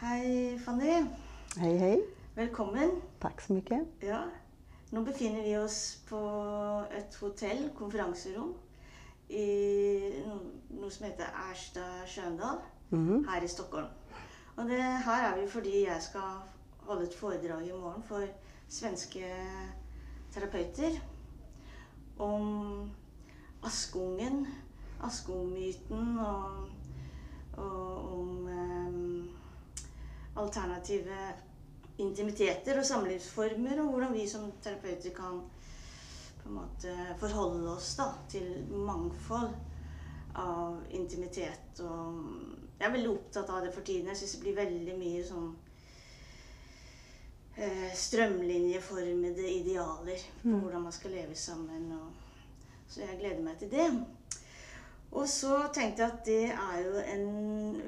Hej Fanny. Hej hej. Välkommen. Tack så mycket. Ja. Nu befinner vi oss på ett hotell, konferensrum, i något som heter Ersta Sköndal Mhm. här i Stockholm. Och det här är vi för jag ska hålla ett föredrag imorgon för svenska terapeuter om Askungen, Askungmyten och, och om ehm, alternativa intimiteter och samlivsformer och hur vi som terapeuter kan på en måte förhålla oss då, till mångfald av intimitet. Och jag är väldigt upptagen av det för tiden. Jag syns det blir väldigt mycket som eh, strömlinjeformade idealer på Mm. hur man ska leva samman. Och, så jag gläder mig till det. Och så tänkte jag att det är ju en,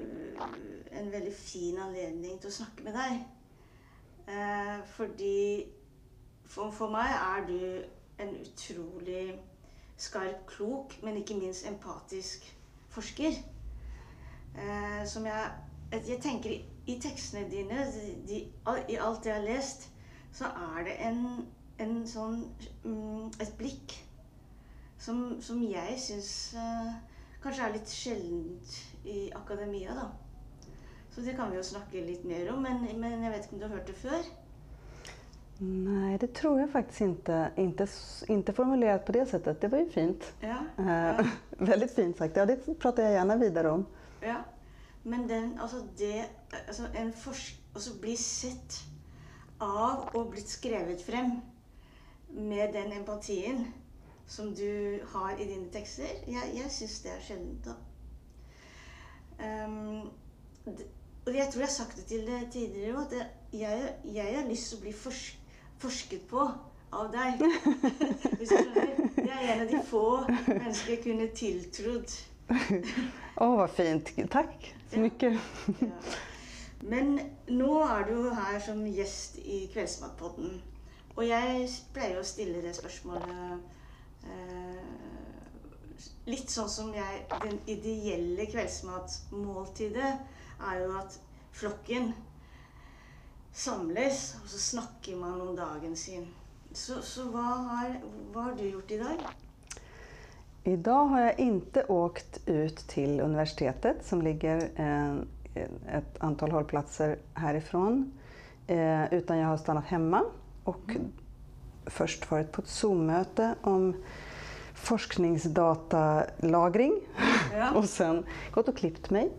en väldigt fin anledning till att snacka med dig. Eh, fordi for, for meg er du en utrolig skarp, klok, men ikke minst empatisk forsker. Eh, som jeg, jeg tenker i, i tekstene dine, de, de, i alt jeg har lest, så er det en, en sånn mm, Et blikk som, som jeg syns eh, kanskje er litt sjeldent i akademia, da. Så det kan vi jo snakke litt mer om, men, men jeg vet ikke om du har hørt det før? Nej, det tror jag faktiskt inte. Inte, inte formulerat på det sättet. Det var ju fint. Ja. Eh, väldigt fint sagt. Ja, det pratar jag gärna vidare om. ja. Men den, altså det altså en forsk... Altså bli sett av og blitt skrevet frem med den empatien som du har i dine tekster, jeg, jeg syns det er sjeldent, da. Ehm, det, og jeg tror jeg har sagt det til deg tidligere òg, at det, jeg, jeg har lyst til å bli forsk, forsket på av deg. Hvis du skjønner? Det er en av de få mennesker jeg kunne tiltrodd Åh, vad fint. Tack så Ja. mycket. Ja. Men nå er du her som gjest i Kveldsmatpodden. Og jeg pleier å stille det spørsmålet eh, litt sånn som jeg Den ideelle kveldsmatmåltidet er jo at flokken samles, og så snakker man om dagen sin. Så, så hva, har, hva har du gjort i dag? Idag har jag inte åkt ut till universitetet som ligger eh, ett antal hållplatser härifrån. Eh, utan jag har stannat hemma och först varit på ett Zoom-möte om forskningsdatalagring Ja. och sen gått och klippt mig.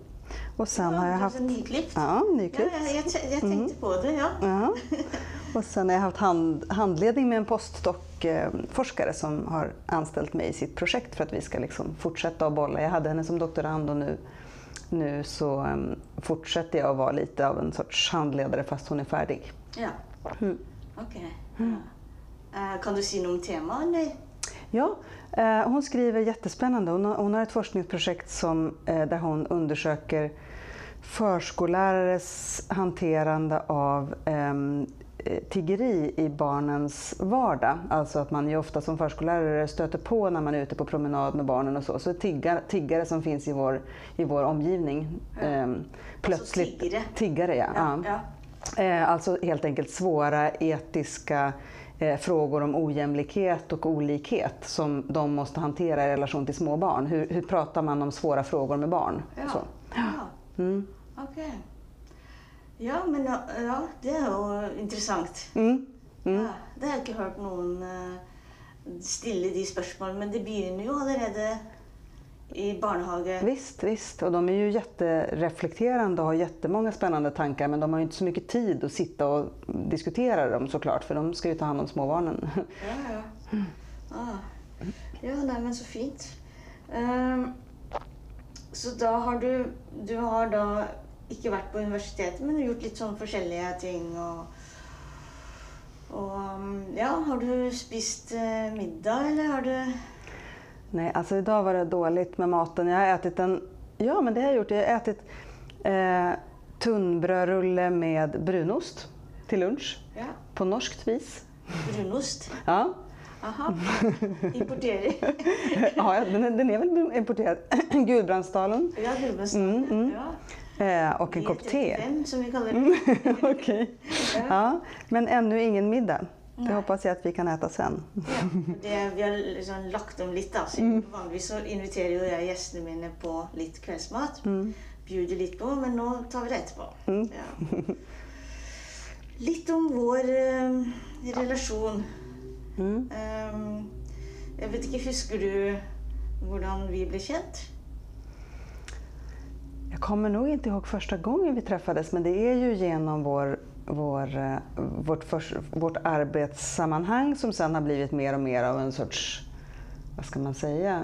Och sen har jag haft... Ja, nyklippt. Ja, Ja, nyklippt. jeg, jeg, te- jeg tenkte på det, ja. Ja. Och sen har jag haft hand, handledning med en postdoc-forskare som har anställt mig i sitt projekt för att vi ska liksom fortsätta att bolla. Jag hade henne som doktorand och nu, nu så em, fortsätter jag att vara lite av en sorts handledare fast hon är färdig. Ja. Mm. Ok. Ja. Eh, kan du si noe om eller? Ja, hon skriver jättespännande. Hon har, ett forskningsprojekt som, eh, där hon undersöker förskollärares hanterande av ehm, eh, tiggeri i barnens vardag. Alltså att man ju ofta som förskollärare stöter på när man är ute på promenad med barnen och så. Så tiggar, tiggare som finns i vår, i vår omgivning. Ja. ehm, plötsligt, tiggare. Tiggare, ja. ja. ja. Eh, Alltså helt enkelt svåra etiska eh, frågor om ojämlikhet och olikhet som de måste hantera i relation till små barn. Hur, hur pratar man om svåra frågor med barn? Ja. Så. ja. Mm. Ok. Ja, men ja, det jo interessant. Mm. Mm. Ja, det har jeg ikke hørt noen eh, stille de spørsmålene, men det begynner jo allerede i barnehage. Visst, visst. Och de är ju jättereflekterande och har jättemånga spännande tankar men de har ju inte så mycket tid att sitta och diskutera dem såklart för de ska ju ta hand om småbarnen. Ja, ja. Ah. Ja, nei, men så fint. Ehm, så da har du Du har da ikke vært på universitetet, men gjort litt sånn forskjellige ting og Og um, ja, har du spist eh, middag, eller har du Nej, alltså idag var det dåligt med maten. Jag har ätit en... Ja, men det har jag gjort. Jag har ätit eh, tunnbrödrulle med brunost till lunch Ja, på norskt vis. brunost? Ja, Aha. Importerer. ja den, är, den är väl importerad. Gudbrandsdalen. Ja, Gulbrandsen. Mm, mm. Ja. Eh, och en kopp te. B35 som vi kallar det. Okej. Ja, men ännu ingen middag. Det hoppas jag att vi kan äta sen. Ja, det, vi har liksom lagt om litt. da. Så Mm. Vanligvis så inviterer jo jeg gjestene mine på litt kveldsmat. Mm. Bjuder litt på, men nå tar vi det etterpå. Ja. Litt om vår eh, relasjon. Mm. Eh, jeg vet ikke, Husker du hvordan vi ble kjent? Jag kommer nog inte ihåg första gången vi träffades men det är ju genom vår, vår, eh, vårt, förs- vårt arbetssammanhang som sen har blivit mer och mer av en sorts, vad ska man säga,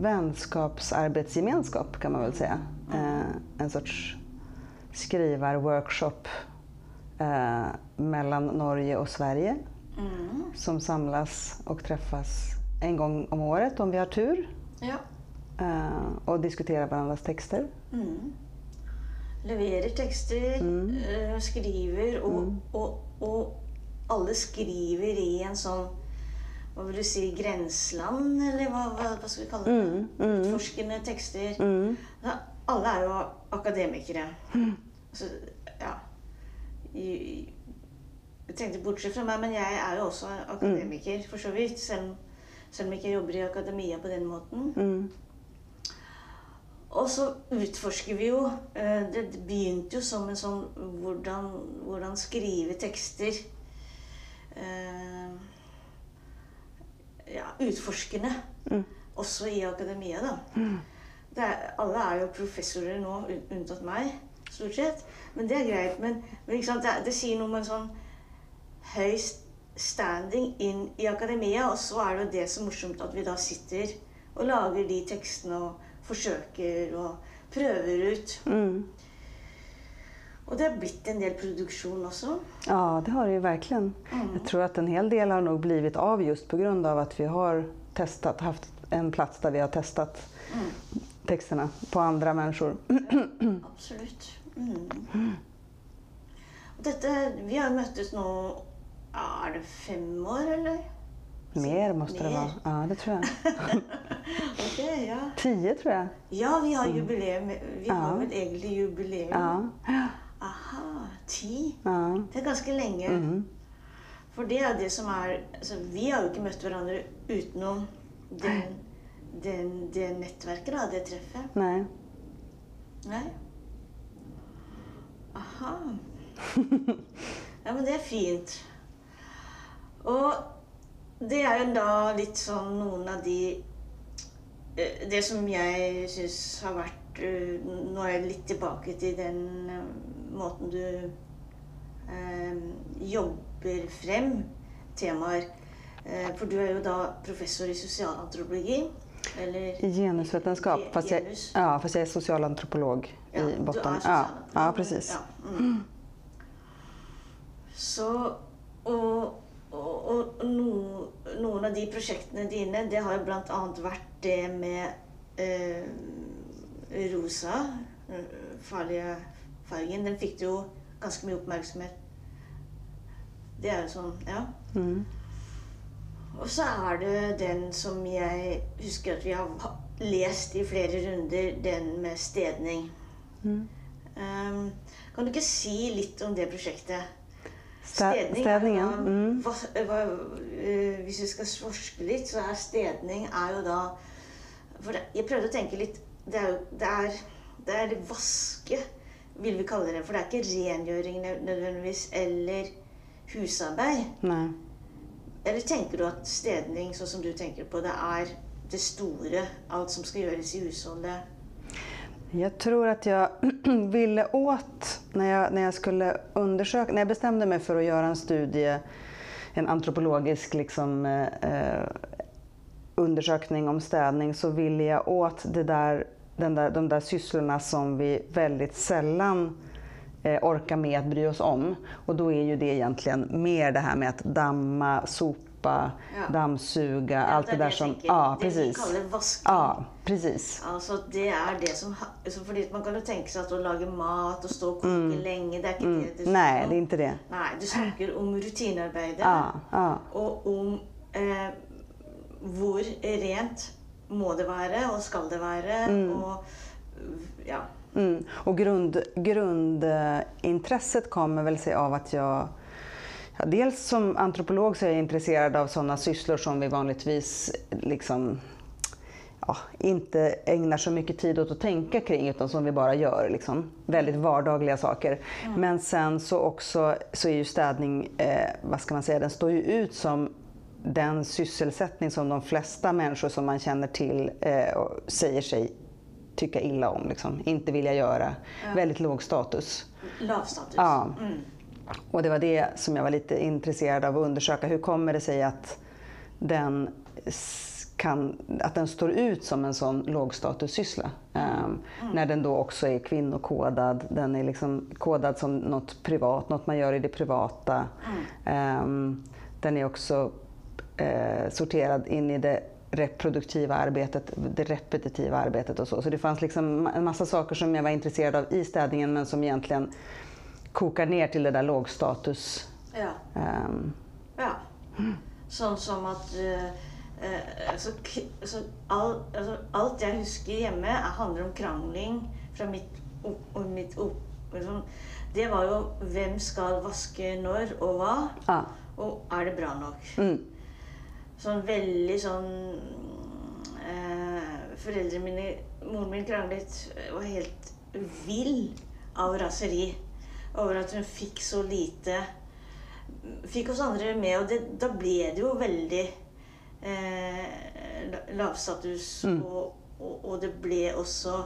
vänskapsarbetsgemenskap kan man väl säga. Eh, en sorts skrivarworkshop eh, mellan Norge och Sverige Mm. som samlas och träffas en gång om året om vi har tur Ja. eh, och diskuterar varandras texter. Mm. Leverer tekster, eh, skriver, og, og, og alle skriver i en sånn Hva vil du si grenseland, eller hva, hva, hva skal vi kalle det? Utforskende tekster. Ja, alle er jo akademikere. Så, ja. I- Jeg tenkte bortsett fra meg, men jeg er jo også akademiker, for så vidt. Selv, selv om jeg ikke jobber i akademia på den måten. Mm. Og så utforsker vi jo eh, Det begynte jo som en sånn hvordan, hvordan skrive tekster eh, Ja, utforskende. Også i akademia, da. Det er, alle er jo professorer nå, un- unntatt meg, stort sett. Men det er greit. Men, men? Det, det sier noe med en sånn høy st- standing inn i akademia, og så er det jo det så morsomt at vi da sitter og lager de tekstene og forsøker og prøver ut. Mm. Og det har blitt en del produksjon også. Ja, det har det ju verkligen. Jag tror att en hel del har nog blivit av just på grund av att vi har testat, haft en plats där vi har testat texterna på andra människor. Absolutt. Mm. Og dette, vi har møttes nå ja, Er det fem år, eller? Mer måste det Mer. vara. Ja, det tror jag. Ok, ja. Tio tror jag. Ja, vi har jubileum. Vi har Ja. vel egentlig jubileum. Ja. Aha, ti. ja. Det er ganske lenge. Mm. For det er det som er altså, Vi har jo ikke møtt hverandre utenom den, den, det nettverket, da, det treffet. Nej. Nei. Aha. Ja, men det er fint. Og det er jo da litt sånn noen av de eh, Det som jeg syns har vært eh, Nå er jeg litt tilbake til den eh, måten du eh, jobber frem temaer. Eh, for du er jo da professor i sosialantropologi. Eller I genusvetenskap, Ge- fast jag, genus. ja, fast jag är socialantropolog Ja, i botten. Ja, ja, precis. Ja, mm. Så Og, og, og no, noen av de prosjektene dine, det har jo blant annet vært det med eh, rosa, eh, farlige fargen. Den fikk jo ganske mye oppmerksomhet. Det er jo sånn, ja. Mm. Og så er det den som jeg husker at vi har ha- lest i flere runder, den med stedning. Mm. Um, kan du ikke si litt om det prosjektet? Stä, er städningen. da- Mm. hva, eh, hvis vi skal forske litt, så er stedning er jo da For det, prøvde å tenke litt Det jo det er, det det vaske, vil vi kalle det. For det ikke rengjøring nø- nødvendigvis eller husarbeid. Nej. Eller tenker du at stedning, sånn som du tenker på det, er det store? Alt som skal gjøres i husholdet? Jag tror att jag ville åt, när jag, när jag skulle undersöka, när jag bestämde mig för att göra en studie, en antropologisk liksom, eh, eh, undersökning om städning, så ville jag åt det där, den där, de där sysslorna som vi väldigt sällan eh, orkar med att bry oss om. Och då är ju det egentligen mer det här med att damma, sopa, Ja. dammsuga, allt det, er där som... Ja, det vi precis. vasking. Ja, precis. Altså, det er det som altså, fordi Man kan jo tenke seg at å lage mat og stå og koke lenge, det er ikke det det Mm. Nej, det är inte det. Nei, du snakker om rutinearbeidet. Ja, ja. Og om eh, hvor rent må det være, og skal det være, Mm. og ja. Mm. Och grund, grundintresset kommer väl sig av att jag ja, dels som antropolog så är jag intresserad av sådana sysslor som vi vanligtvis liksom, ja, inte ägnar så mycket tid åt att tänka kring utan som vi bara gör. Liksom. Väldigt vardagliga saker. Mm. Men sen så också så är ju städning, eh, vad ska man säga, den står ju ut som den sysselsättning som de flesta människor som man känner till eh, säger sig tycka illa om, liksom. inte vilja göra. Ja. Väldigt låg status. Låg status. Ja. Mm. Och det var det som jag var lite intresserad av att undersöka. Hur kommer det sig att den, kan, att den står ut som en sån lågstatussyssla? Um, mm. När den då också är kvinnokodad. Den är liksom kodad som något privat, något man gör i det privata. Mm. Um, den är också uh, sorterad in i det reproduktiva arbetet, det repetitiva arbetet och så. Så det fanns liksom en massa saker som jag var intresserad av i städningen men som egentligen kokar ner till det där lågstatus. Ja. Um. ja. Sånt som att uh, alltså, alltså, all, alltså, allt jag husker hemma handlar om krangling från mitt, och mitt upp. Liksom, det var ju vem ska vaska när och vad. Ja. Och är det bra nog? Mm sån väldigt sån... Eh, föräldrarna mine, mor min kranglet, var helt vill av raseri över att hon fick så lite. Fick oss andra med och det, då blev det ju väldigt eh, lavstatus mm. och, och, och, det blev också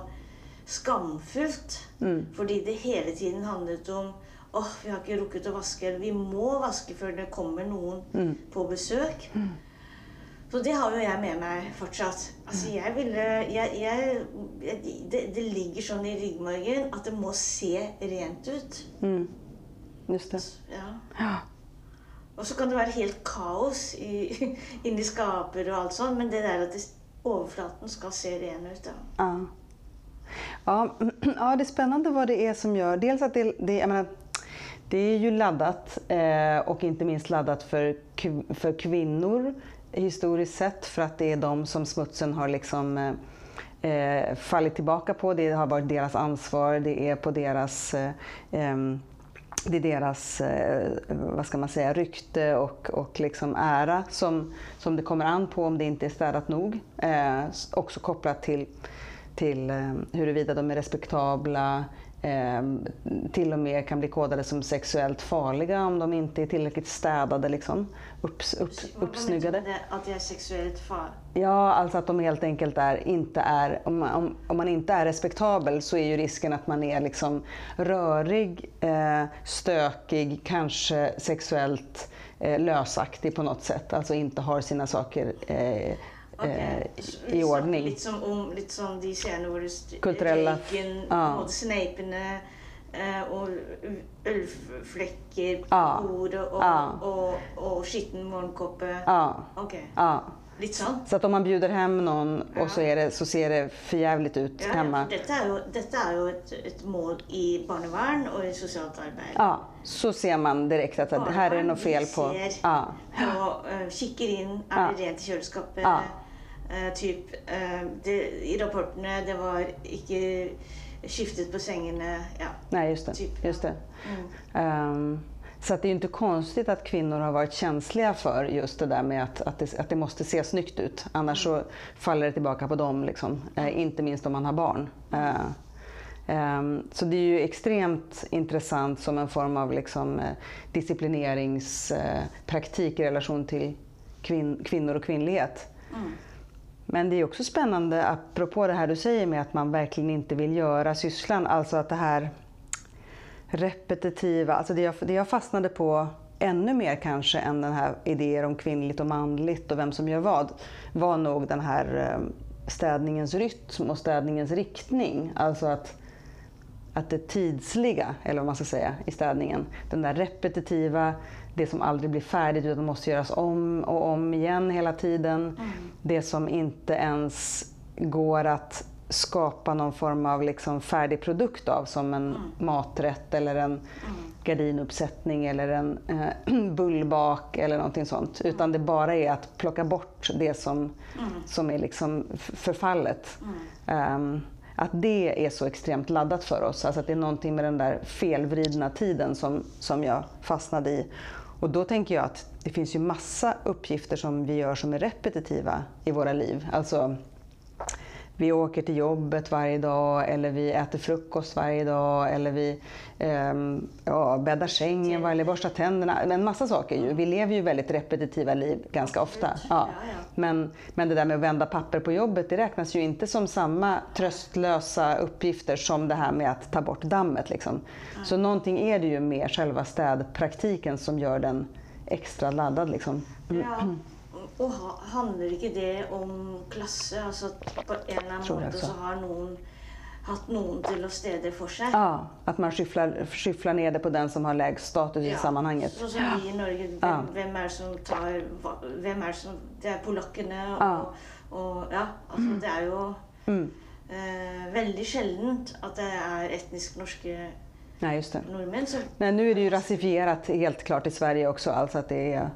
skamfullt. Mm. För det hela tiden handlade om åh, vi har inte att vaska, eller vi må vaska för det kommer någon mm. på besök. Mm. Så det har ju jag med mig fortsatt. Alltså jag vill, jag, jag, det, det ligger sån i ryggmärgen att det måste se rent ut. Mm. Just det. Ja. ja. Och så kan det vara helt kaos i, in i skaper och allt sånt, men det där att det, ska se ren ut. Ja. Ja. ja, det är spännande vad det är som gör, dels att det, det menar, det är ju laddat eh, och inte minst laddat för, för kvinnor historiskt sett för att det är de som smutsen har liksom eh, eh, fallit tillbaka på. Det har varit deras ansvar, det är på deras eh, det är deras eh, vad ska man säga, rykte och, och liksom ära som, som det kommer an på om det inte är städat nog. Eh, också kopplat till, till eh, huruvida de är respektabla, eh, till och med kan bli kodade som sexuellt farliga om de inte är tillräckligt städade, liksom, upps, upp, uppsnyggade. Att det är sexuellt farliga? Ja, alltså att de helt enkelt är, inte är, om man, om, om man inte är respektabel så är ju risken att man är liksom rörig, eh, stökig, kanske sexuellt eh, lösaktig på något sätt. Alltså inte har sina saker eh, okay. eh, i ordning. Lite som, om, lite som de hvor Kulturella. røyken, ja. sneipene eh, och ölfläckar på ja. bordet och, ja. och, och, och skitten morgonkoppe. Ja. Okay. ja. Lite. Så att om man bjuder hem någon och så, är det, så ser det förjävligt ut ja, hemma. Detta är ju, detta är ju ett, ett mål i barnevärn och i socialt arbete. Ja, så ser man direkt att det här är något fel på. Ser ja. på, uh, kikar in, är det rent i kylskåpet? Ja. Uh, typ, uh, det, I rapporterna det var inte skiftet på sängarna. Ja. Nej, just det. Typ, just det. Mm. Um, så att det är inte konstigt att kvinnor har varit känsliga för just det där med att, att, det, att det måste se snyggt ut. Annars mm. så faller det tillbaka på dem, liksom. uh, inte minst om man har barn. Um, så det är ju extremt intressant som en form av liksom, disciplineringspraktik i relation till kvin kvinnor och kvinnlighet. Mm. Men det är också spännande, apropå det här du säger med att man verkligen inte vill göra sysslan, alltså att det här repetitiva, alltså det jag, det jag fastnade på ännu mer kanske än den här idéer om kvinnligt och manligt och vem som gör vad, var nog den här eh, städningens rytm och städningens riktning. Alltså att, att det tidsliga, eller vad man ska säga, i städningen, den där repetitiva, det som aldrig blir färdigt utan måste göras om och om igen hela tiden. Mm. Det som inte ens går att skapa någon form av liksom färdig produkt av som en mm. maträtt eller en mm. gardinuppsättning eller en eh, bullbak eller någonting sånt. Mm. Utan det bara är att plocka bort det som, mm. som är liksom förfallet. Um, att det är så extremt laddat för oss. Alltså att det är någonting med den där felvridna tiden som, som jag fastnade i. Och då tänker jag att det finns ju massa uppgifter som vi gör som är repetitiva i våra liv. Alltså vi åker till jobbet varje dag eller vi äter frukost varje dag eller vi eh, ja, bäddar sängen varje borstar tänderna. En massa saker ju. Vi lever ju väldigt repetitiva liv ganska ofta. Ja. Men, men det där med att vända papper på jobbet det räknas ju inte som samma tröstlösa uppgifter som det här med att ta bort dammet. Liksom. Så någonting är det ju med själva städpraktiken som gör den extra laddad. Liksom. Ja. Og handler ikke det om klasse? Altså på en eller annen måte så har noen hatt noen til å stede for seg? Ja, at man skyfflar ner det på den som har lägst status ja. i sammanhanget. Sånn som vi i Norge, hvem, ja. hvem, er det som tar Hvem er det som Det er polakkene og ja. og ja, altså det er jo mm. eh, veldig sjeldent at det er etnisk norske Nej, just det. nordmenn. Så, Nej, nu är det ju rasifierat helt klart i Sverige också, alltså att det är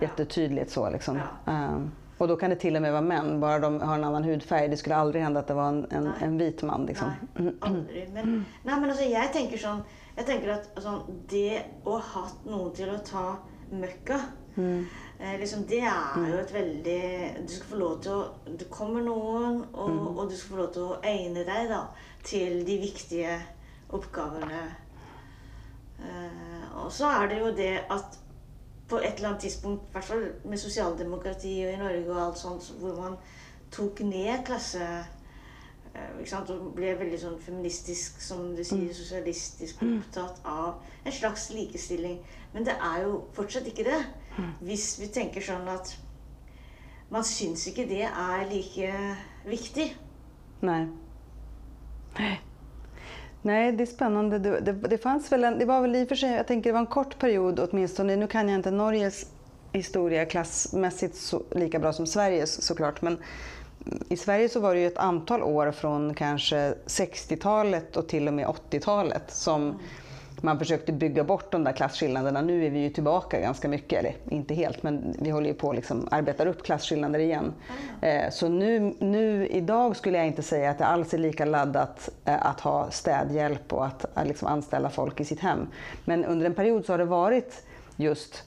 jättetydligt så. Liksom. Um, och då kan det till och med vara män, bara de har en annan hudfärg. Det skulle aldrig hända att det var en, en, en vit man. Liksom. Nej, aldrig. Men, nej, men alltså, jag tänker sån, jag tänker att alltså, det att ha någon till att ta möcka mm. eh, liksom, det är mm. ju ett väldigt... Du ska få lov till att... Det kommer någon och, mm. och du ska få lov till att ägna dig då, till de viktiga uppgifterna. Eh, och så är det ju det att på et eller annet tidspunkt, i hvert fall med sosialdemokrati og i Norge og alt sånt, hvor man tok ned klasse ikke sant, Og ble veldig sånn feministisk, som du sier, mm. sosialistisk, mm. opptatt av en slags likestilling. Men det er jo fortsatt ikke det. Mm. Hvis vi tenker sånn at man syns ikke det er like viktig. Nei. Nei. Nej, det är spännande. Det, det, det, fanns väl en, det var väl i och för sig, jag tänker det var en kort period åtminstone. Nu kan jag inte Norges historia klassmässigt så, lika bra som Sveriges såklart. Men i Sverige så var det ju ett antal år från kanske 60-talet och till och med 80-talet som mm man försökte bygga bort de där klasskillnaderna. Nu är vi ju tillbaka ganska mycket, eller inte helt, men vi håller ju på att liksom arbetar upp klasskillnader igen. Mm. Så nu, nu idag skulle jag inte säga att det alls är lika laddat eh, att ha städhjälp och att liksom anställa folk i sitt hem. Men under en period så har det varit just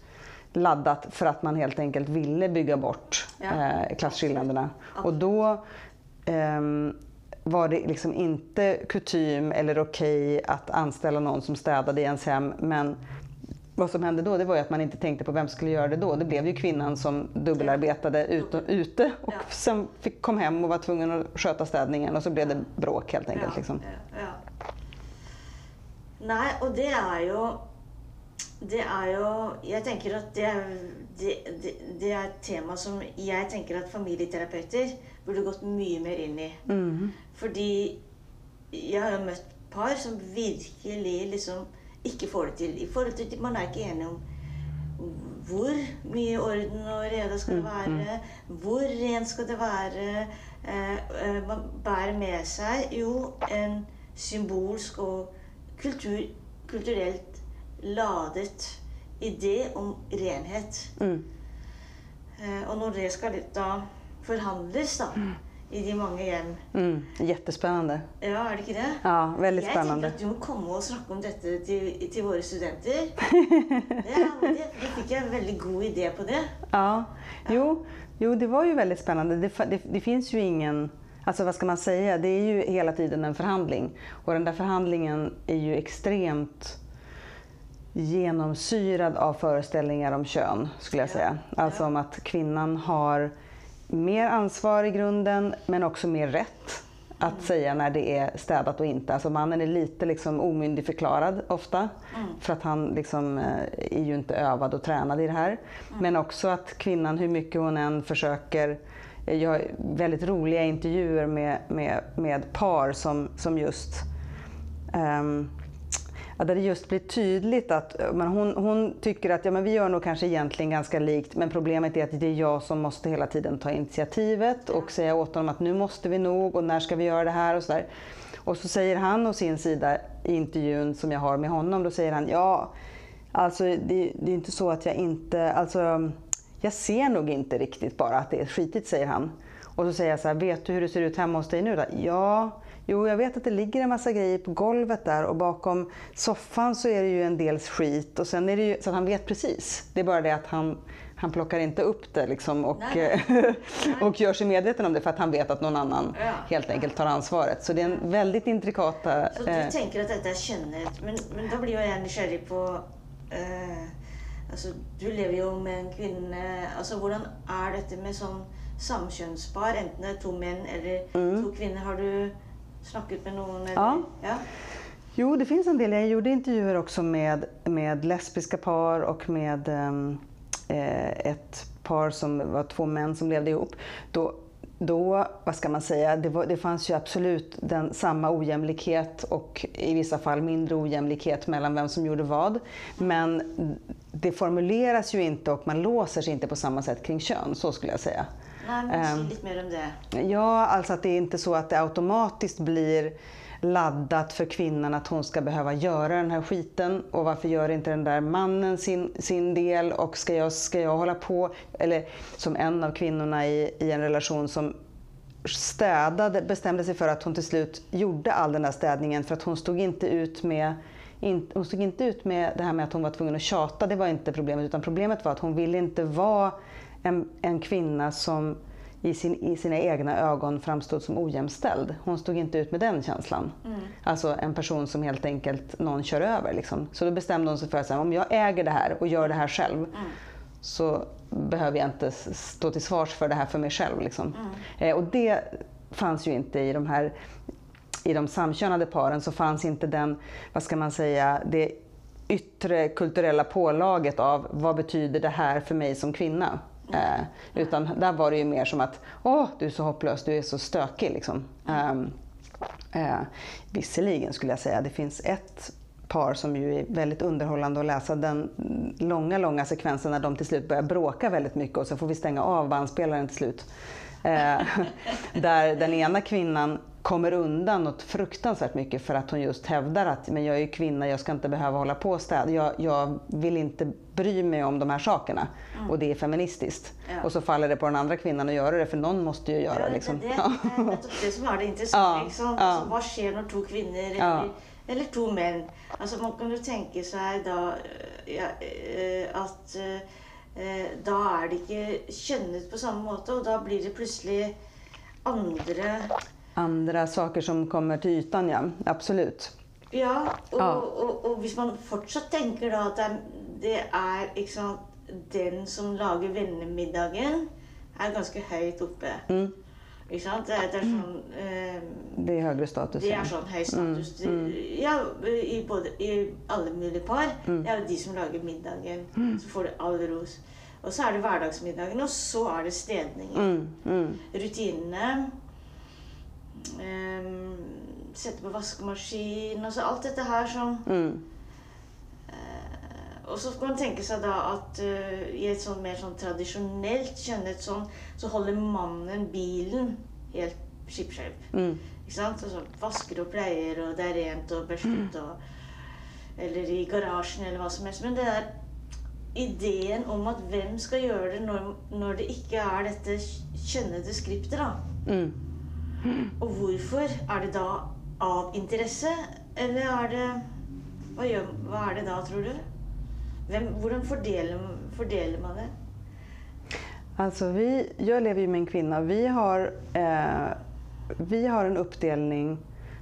laddat för att man helt enkelt ville bygga bort ja. Eh, klasskillnaderna. Och då um, var det liksom inte kutym eller okej okay att anställa någon som städade i ens hem. Men vad som hände då det var ju att man inte tänkte på vem skulle göra det då. Det blev ju kvinnan som dubbelarbetade ute, ute och ja. sen fick, kom hem och var tvungen att sköta städningen och så blev det bråk helt enkelt. Ja, liksom. ja, Nej, och det är ju det är ju, jag tänker att det är, det, det, det är ett tema som jag tänker att familjeterapeuter burde gått mycket mer in i. Mm. Fordi jeg har møtt par som virkelig liksom ikke får det til. I forhold til Man er ikke enig om hvor mye orden og rede skal det mm, være. Mm. Hvor rent skal det være? Eh, eh, man bærer med seg jo en symbolsk og kultur, kulturelt ladet idé om renhet. Mm. Eh, og når det skal da forhandles, da mm i de många hem. Mm, jättespännande. Ja, är det inte det? Ja, väldigt jag spännande. Jag tänker att du måste komma och snacka om detta till, till våra studenter. ja, det, då fick jag en väldigt god idé på det. Ja. Jo, jo, det var ju väldigt spännande. Det, det, det finns ju ingen Alltså vad ska man säga? Det är ju hela tiden en förhandling. Och den där förhandlingen är ju extremt genomsyrad av föreställningar om kön, skulle jag säga. Alltså om att kvinnan har mer ansvar i grunden, men också mer rätt att mm. säga när det är städat och inte. Alltså mannen är lite liksom omyndigförklarad ofta, mm. för att han liksom, eh, är ju inte övad och tränad i det här. Mm. Men också att kvinnan, hur mycket hon än försöker jag har väldigt roliga intervjuer med, med, med par som, som just um, där det just blir tydligt att men hon, hon tycker att ja, men vi gör nog kanske egentligen ganska likt men problemet är att det är jag som måste hela tiden ta initiativet och säga åt honom att nu måste vi nog och när ska vi göra det här och sådär. Och så säger han å sin sida i intervjun som jag har med honom, då säger han ja, alltså det, det är inte så att jag inte, alltså jag ser nog inte riktigt bara att det är skitigt säger han. Och så säger jag så här, vet du hur det ser ut hemma hos dig nu då? Ja, Jo, jag vet att det ligger en massa grejer på golvet där och bakom soffan så är det ju en del skit. Och sen är det ju, så han vet precis. Det är bara det att han, han plockar inte upp det liksom och, och gör sig medveten om det för att han vet att någon annan ja. helt enkelt tar ansvaret. Så det är en väldigt intrikata... Så du eh, tänker att detta är kännet, men, men då blir jag nysgjerrig på eh, alltså, Du lever ju med en kvinna, alltså hur är detta med sån samkönspar, är två män eller mm. två kvinnor? Har du snackat med någon? Eller? Ja. ja. Jo, det finns en del. Jag gjorde intervjuer också med, med lesbiska par och med um, eh, ett par som var två män som levde ihop. Då, då vad ska man säga, det, var, det fanns ju absolut den, samma ojämlikhet och i vissa fall mindre ojämlikhet mellan vem som gjorde vad. Men det formuleras ju inte och man låser sig inte på samma sätt kring kön, så skulle jag säga. Nej, um, lite mer om det. Ja, alltså att det är inte så att det automatiskt blir laddat för kvinnan att hon ska behöva göra den här skiten. Och varför gör inte den där mannen sin, sin del? Och ska jag, ska jag hålla på? Eller som en av kvinnorna i, i en relation som städade, bestämde sig för att hon till slut gjorde all den där städningen för att hon stod inte ut med hon stod inte ut med det här med att hon var tvungen att tjata, det var inte problemet. Utan problemet var att hon ville inte vara en, en kvinna som i, sin, i sina egna ögon framstod som ojämställd. Hon stod inte ut med den känslan. Mm. Alltså en person som helt enkelt någon kör över. Liksom. Så då bestämde hon sig för att om jag äger det här och gör det här själv mm. så behöver jag inte stå till svars för det här för mig själv. Liksom. Mm. Eh, och det fanns ju inte i de här i de samkönade paren så fanns inte den, vad ska man säga, det yttre kulturella pålaget av vad betyder det här för mig som kvinna? Eh, utan där var det ju mer som att, åh, du är så hopplös, du är så stökig. Liksom. Eh, eh, visserligen skulle jag säga, det finns ett par som ju är väldigt underhållande att läsa. Den långa, långa sekvensen när de till slut börjar bråka väldigt mycket och så får vi stänga av bandspelaren till slut. Eh, där den ena kvinnan kommer undan något fruktansvärt mycket för att hon just hävdar att men jag är kvinna, jag ska inte behöva hålla på och städa. Jag, jag vill inte bry mig om de här sakerna. Mm. Och det är feministiskt. Ja. Och så faller det på den andra kvinnan att göra det, för någon måste ju göra det. Liksom. Det, det, det, det är det som är det intressanta. Ja. Liksom. Ja. Alltså, vad sker när två kvinnor eller, eller två män... Alltså, man kan ju tänka sig då, eh, att eh, då är det inte könnet på samma sätt och då blir det plötsligt andra andra saker som kommer till ytan, ja. Absolut. Ja, och, ja. och, och, och man fortsatt tänker då att det är liksom, den som lagar vännermiddagen är ganska högt uppe. Mm. Det, det, är sån, eh, det är högre status. Det är sån hög status. Mm. Mm. Ja, i, både, i alla möjliga par. Mm. Ja, de som lagar middagen, mm. så får du all ros. Och så är det vardagsmiddagen och så är det städningen. Mm. Mm. Rutinerna um, sätta på vaskmaskin, alltså allt det här som... Mm. Uh, och så ska man tänka sig då att uh, i ett sånt mer sånt traditionellt könnet så, så håller mannen bilen helt skippsjälv. Mm. Alltså, vasker och plejer och det är rent och borstat mm. och eller i garagen eller vad som helst. Men det där idén om att vem ska göra det när, när det inte är detta könade skriptet då. Mm. Och varför? Är det då av intresse eller är det... Vad, gör, vad är det då, tror du? Vem, hur fördelar, fördelar man det? Alltså vi, jag lever ju med en kvinna. Vi har, eh, vi har en uppdelning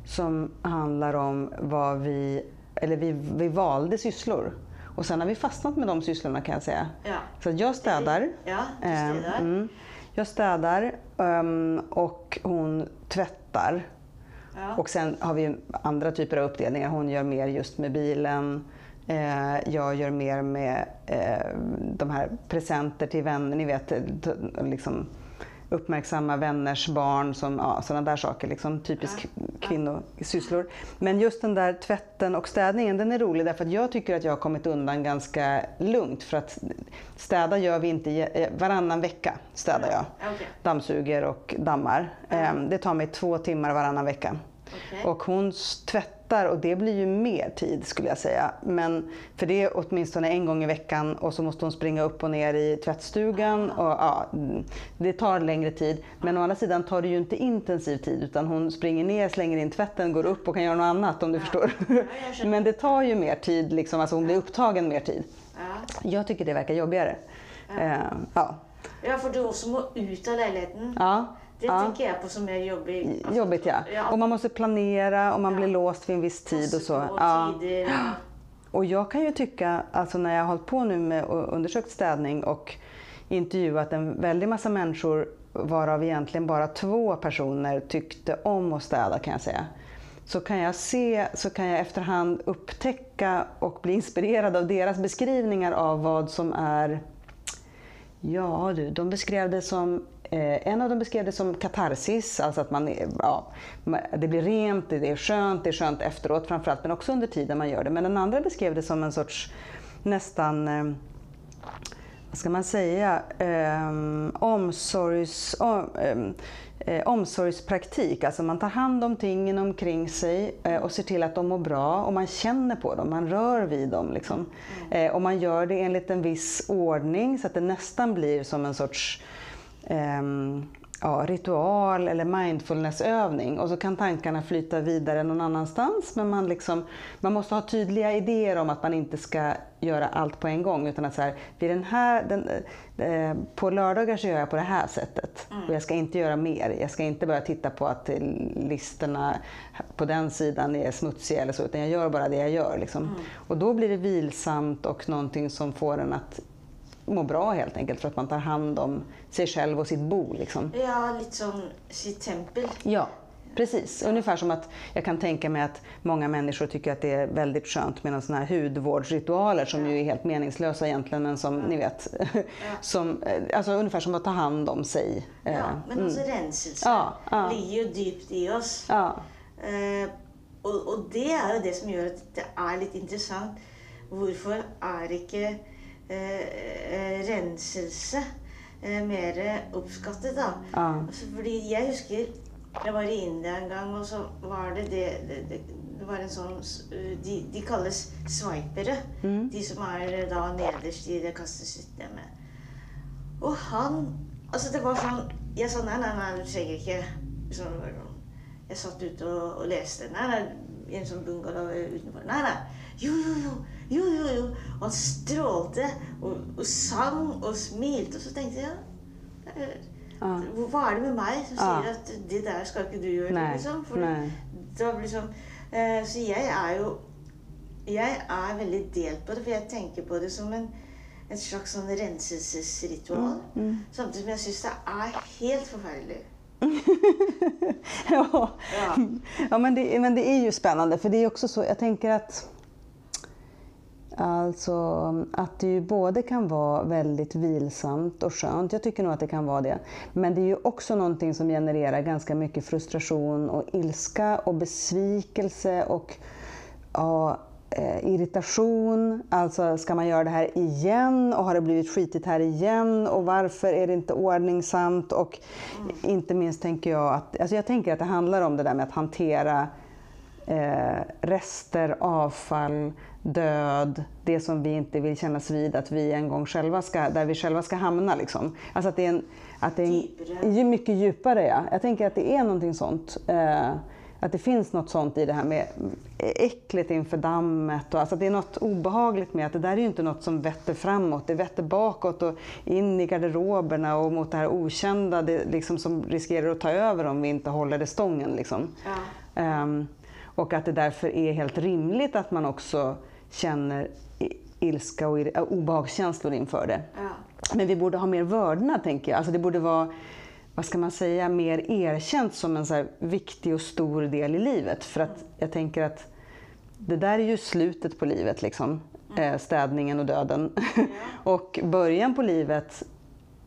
som handlar om vad vi... Eller vi, vi valde sysslor. Och sen har vi fastnat med de sysslorna kan jag säga. Ja. Så jag städar. Ja, du städar. Eh, mm. Jag städar um, och hon tvättar. Ja. Och sen har vi andra typer av uppdelningar. Hon gör mer just med bilen. Eh, jag gör mer med eh, de här presenter till vänner. Ni vet, liksom, uppmärksamma vänners barn, som, ja, sådana där saker. Liksom, typisk ja. kvinnosysslor. Men just den där tvätten och städningen, den är rolig därför att jag tycker att jag har kommit undan ganska lugnt. För att städa gör vi inte, eh, varannan vecka städar jag. Okay. Dammsuger och dammar. Mm. Det tar mig två timmar varannan vecka. Okej. Och hon tvättar och det blir ju mer tid skulle jag säga. Men för det är åtminstone en gång i veckan och så måste hon springa upp och ner i tvättstugan. Och, ja, mm, det tar längre tid. Men å andra sidan tar det ju inte intensiv tid utan hon springer ner, slänger in tvätten, går upp och kan göra något annat om du förstår. jag känner. Men det tar ju mer tid, liksom, alltså hon blir upptagen mer tid. Ja. Jag tycker det verkar jobbigare. Eh, ja. ja, for du også må ut av leiligheten. Ja. Det ja. tänker jag på som är jobbigt. Alltså, Jobbigt ja. ja Och man måste planera och man Ja. blir låst vid en viss tid och så. Ja. tider. Och jag kan ju tycka, alltså när jag har hållit på nu med och undersökt städning och intervjuat en väldig massa människor varav egentligen bara två personer tyckte om att städa kan jag säga. Så kan jag se, så kan jag efterhand upptäcka och bli inspirerad av deras beskrivningar av vad som är Ja du, de beskrev det som eh, en av dem beskrev det som katarsis, alltså att man, eh, ja, det blir rent, det är skönt, det är skönt efteråt framförallt, men också under tiden man gör det. Men den andra beskrev det som en sorts nästan, eh, vad ska man säga, eh, omsorgs, om, eh, eh, omsorgspraktik. Alltså man tar hand om tingen omkring sig eh, och ser till att de mår bra och man känner på dem, man rör vid dem. Liksom. Eh, och man gör det enligt en viss ordning så att det nästan blir som en sorts ehm, ja, ritual eller mindfulnessövning. Och så kan tankarna flyta vidare någon annanstans. Men man, liksom, man måste ha tydliga idéer om att man inte ska göra allt på en gång. Utan att så här, vid den här, den, eh, på lördagar så gör jag på det här sättet. Och jag ska inte göra mer. Jag ska inte börja titta på att listorna på den sidan är smutsiga eller så. Utan jag gör bara det jag gör. Liksom. Och då blir det vilsamt och någonting som får en att må bra helt enkelt. För att man tar hand om sig själv och sitt bo. Liksom. Ja, litt sånn sitt tempel. Ja, precis. Ungefär som att jag kan tänka mig att många människor tycker att det är väldigt skönt med sådana här hudvårdsritualer som ju är helt meningslösa egentligen men som ni vet, som, eh, alltså ungefär som att ta hand om sig. Eh, Ja, men mm. også renselse Ja, ja. ligger jo dypt i oss. Ja, Eh, og, og det er jo det som gjør at det er litt interessant. Hvorfor er ikke eh, eh, renselse eh, mer oppskattet, da? Ja. Altså, fordi jeg husker jeg var i India en gang, og så var det det Det, det, det var en sånn s- de, de kalles sveipere. Mm. De som er da nederst i det kastesystemet. Og han Altså, det var sånn Jeg sa nei, nei, nei, du trenger ikke sånn, Jeg satt ute og, og leste. Nei, nei, i en sånn bungalow utenfor. Nei, nei. Jo, jo, jo. Jo, jo, jo. Og han strålte og, og sang og smilte. Og så tenkte jeg ja, Ja. Hva er det med meg som Ja. sier at det der skal ikke du gjøre? Nei, liksom? For nei. det var liksom eh, Så jeg er jo Jeg er veldig delt på det, for jeg tenker på det som en, en slags sånn renselsesritual. Mm, Samtidig som jeg syns det er helt forferdelig. ja. Ja. ja men, det, men det är ju spännande för det är också så, jag tänker att Alltså att det ju både kan vara väldigt vilsamt och skönt, jag tycker nog att det kan vara det. Men det är ju också någonting som genererar ganska mycket frustration och ilska och besvikelse och ja, eh, irritation. Alltså ska man göra det här igen och har det blivit skitigt här igen och varför är det inte ordningsamt? Och inte minst tänker jag att, alltså jag tänker att det handlar om det där med att hantera eh, rester, avfall, död, det som vi inte vill kännas vid att vi en gång själva ska, där vi själva ska hamna. Liksom. Alltså att det är, en, att det är Djupare. en, ju mycket djupare. Ja. Jag tänker att det är någonting sånt. Eh, att det finns något sånt i det här med äcklet inför dammet. Och, alltså det är något obehagligt med att det där är ju inte något som vetter framåt. Det vetter bakåt och in i garderoberna och mot det här okända det, liksom, som riskerar att ta över om vi inte håller det stången. Liksom. Ja. Ehm, och att det därför är helt rimligt att man också känner ilska och obehagskänslor inför det. Ja. Men vi borde ha mer vördnad, tänker jag. Alltså det borde vara, vad ska man säga, mer erkänt som en så viktig och stor del i livet. För att jag tänker att det där är ju slutet på livet, liksom. Eh, städningen och döden. och början på livet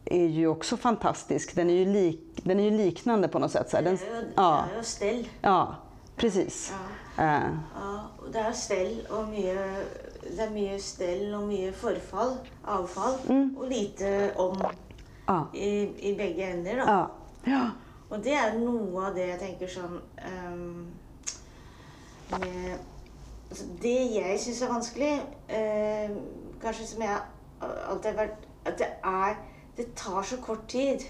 är ju också fantastisk. Den är ju, lik, den är ju liknande på något sätt. Så här. Den, det ja, stell. ja, precis. Eh, Ja, og det er stell og mye Det er mye stell og mye forfall, avfall, og lite om ja, i, i begge ender. da. ja, ja, Og det er noe av det jeg tenker sånn ehm, med altså, Det jeg syns er vanskelig, eh, kanskje som jeg alltid har vært At det er Det tar så kort tid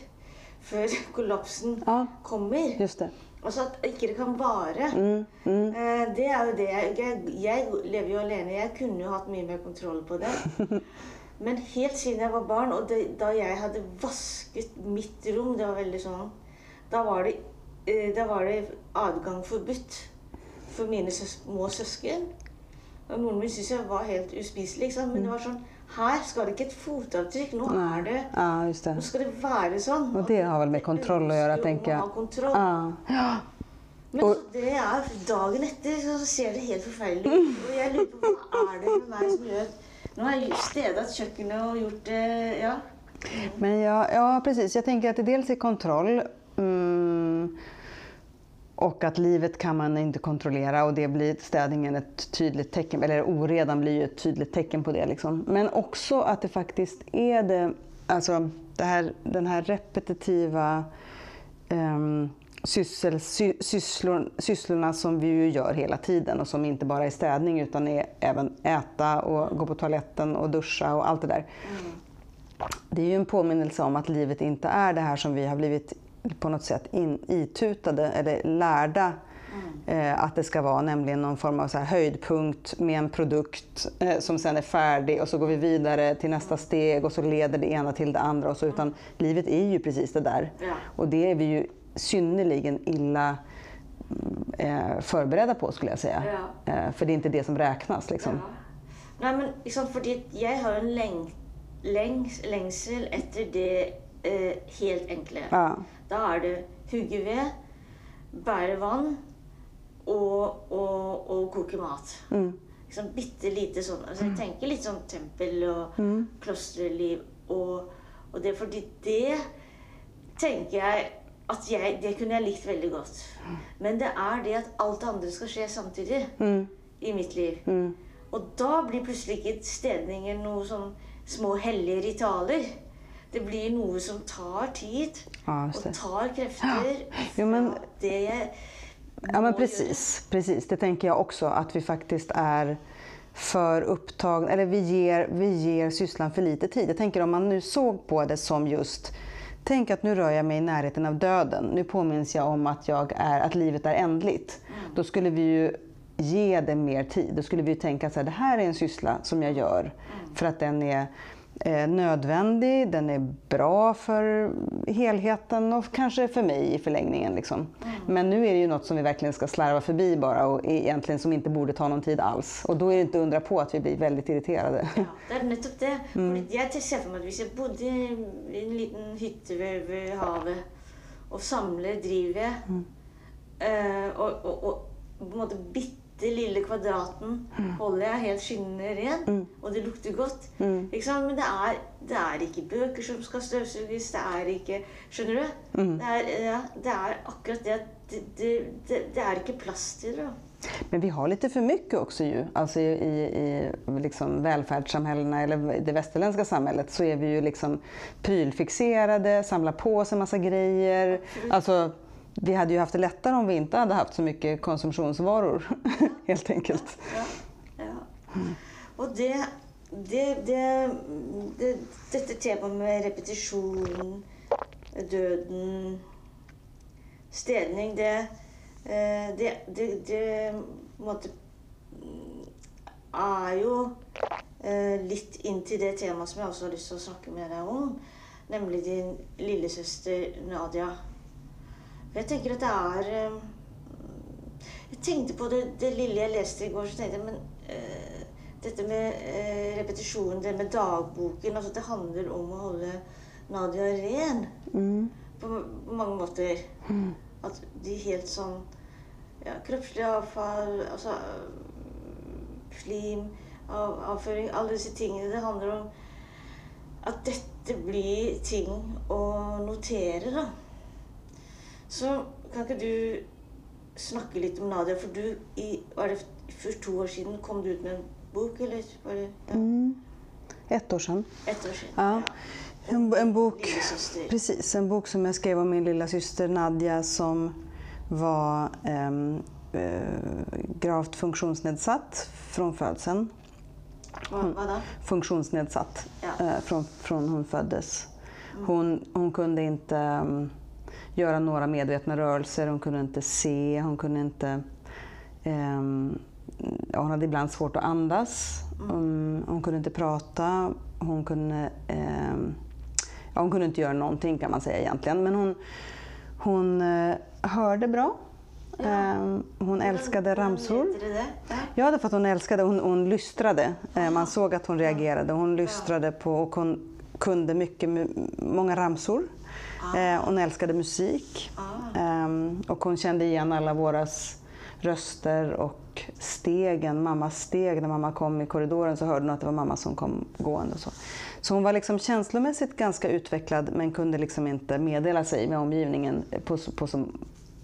før kollapsen kommer. Just det. Altså at ikke det kan vare. Mm, mm. Eh, Det er jo det jeg, jeg lever jo alene. Jeg kunne jo hatt mye mer kontroll på det. Men helt siden jeg var barn, og det, da jeg hadde vasket mitt rom Det var veldig sånn Da var det, eh, da var det adgang forbudt for mine små søsken. Og moren min syntes jeg var helt uspiselig, men det var sånn Her skal det ikke et fotavtrykk. Nå er det Ja, just det. Nå skal det være sånn. Og det har vel med kontroll å gjøre, tenker jeg. Ja. Men Og- så det er dagen etter så ser det helt forferdelig ut. Og jeg lurer på hva er det med meg som gjør at Nå har jeg stedet kjøkkenet og gjort det Ja. Men ja, ja, precis. Jag tänker att det dels är kontroll mm, och att livet kan man inte kontrollera och det blir städningen ett tydligt tecken, eller oredan blir ju ett tydligt tecken på det. Liksom. Men också att det faktiskt är det, alltså det här, den här repetitiva um, syssel, sy, sysslor, sysslorna som vi ju gör hela tiden och som inte bara är städning utan är även äta och gå på toaletten och duscha och allt det där. Det är ju en påminnelse om att livet inte är det här som vi har blivit på något sätt in, itutade eller lärda eh, att det ska vara, nämligen någon form av så här höjdpunkt med en produkt eh, som sen är färdig och så går vi vidare till nästa steg och så leder det ena till det andra. Och så, utan livet är ju precis det där. Ja. Och det är vi ju synnerligen illa mm, eh, förberedda på skulle jag säga. Ja. Eh, för det är inte det som räknas. Liksom. Ja. Nei, men liksom, fordi jeg har en leng, lengs, lengsel etter det eh, helt enkle. Ja. Da er det hugge ved, bære vann og, og, og koke mat. Mm. Liksom bitte lite sånn altså Jeg tenker litt sånn tempel og Mm. klosterliv og, og det fordi det tenker jeg at jeg, det kunne jeg likt veldig godt. Men det er det at alt det andre skal skje samtidig Mm. i mitt liv. Mm. Og da blir plutselig ikke stedninger noe sånn små hellige ritualer. Det blir noe som tar tid Ja, det. tar krefter Jo, men- det Ja men precis, precis. Det tänker jag också att vi faktiskt är för upptagna, eller vi ger, vi ger sysslan för lite tid. Jag tänker om man nu såg på det som just Tänk att nu rör jag mig i närheten av döden. Nu påminns jag om att, jag är, att livet är ändligt. Då skulle vi ju ge det mer tid. Då skulle vi ju tänka att det här är en syssla som jag gör för att den är nödvändig, den är bra för helheten och kanske för mig i förlängningen. Liksom. Men nu är det ju något som vi verkligen ska slarva förbi bara och egentligen som inte borde ta någon tid alls. Och då är det inte undra på att vi blir väldigt irriterade. Ja, det er nettopp det. Mm. Jeg ser for meg at hvis jeg bodde i en liten hytte ved, ved havet og samler drivved Mm. eh, og, og, og på en måte bitte lille kvadraten Mm. holder jeg helt skinnende ren, og det lukter godt. Mm. Sant? Men det er, det er ikke bøker som skal støvsuges. Det er ikke Skjønner du? Mm. Det, er, ja, det er akkurat det at det, det, det, er ikke plass til det. Men vi har lite för mycket också ju. Alltså i, i, i liksom välfärdssamhällena eller det västerländska samhället så är vi ju liksom prylfixerade, samlar på oss en massa grejer. Alltså, vi hade ju haft det lättare om vi inte hade haft så mycket konsumtionsvaror helt enkelt. Ja. ja. Och det, det, det, det detta temaet med repetition, döden, städning, det eh, Det, det, det måtte, är ju mm, er jo det temat som jag också har lust att prata med dig om, Nämligen din lillasyster Nadia. For jeg tenker at det er eh, Jeg tenkte på det, det lille jeg leste i går, så tenkte jeg men eh, dette med eh, repetisjon, det med dagboken altså Det handler om å holde Nadia ren Mm. på, på mange måter. At de helt sånn ja, Kroppslig avfall, altså slim, av, avføring Alle disse tingene. Det handler om at dette blir ting å notere, da. Så kan ikke du snakke litt om Nadia? For du, i, var det for to år siden, kom du ut med en bok, eller? Var det ja, Mm. Ett år sedan. ett år siden? Ja. En, en bok. Precis, en bok som jag skrev om min lilla syster Nadja som var eh, gravt funktionsnedsatt från födseln. Vad, vad då? Funktionsnedsatt Ja. eh, från, från hon föddes. Hon, hon kunde inte göra några medvetna rörelser, hon kunde inte se, hon kunde inte... ja, hon hade ibland svårt att andas, Mm, hon kunde inte prata, hon kunde, ehm, ja, hon kunde inte göra någonting kan man säga egentligen. Men hon, hon eh, hörde bra. Ja. Ehm, hon älskade ramsor. Ja. Ja, därför att hon älskade, hon, hon lystrade. Eh, Man såg att hon reagerade. Hon lystrade på och hon kunde mycket, många ramsor. Eh, Hon älskade musik. Ehm, Och hon kände igen alla våras röster och stegen, mammas steg. När mamma kom i korridoren så hörde hon att det var mamma som kom gående. Och så. så hon var liksom känslomässigt ganska utvecklad men kunde liksom inte meddela sig med omgivningen på, på som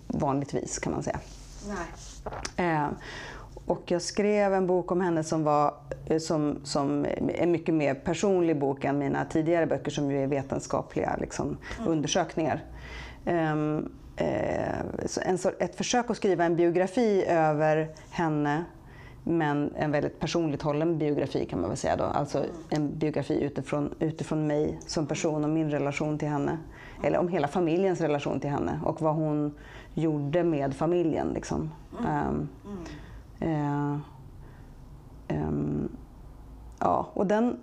vanligt vis kan man säga. Nej. Eh, och jag skrev en bok om henne som var eh, som, som en mycket mer personlig bok än mina tidigare böcker som ju är vetenskapliga liksom, undersökningar. Ehm, eh, så en, ett försök att skriva en biografi över henne men en väldigt personligt hållen biografi kan man väl säga då. Alltså en biografi utifrån, utifrån mig som person och min relation till henne. Eller om hela familjens relation till henne och vad hon gjorde med familjen. Liksom. Ehm, eh, ehm, ja, och den,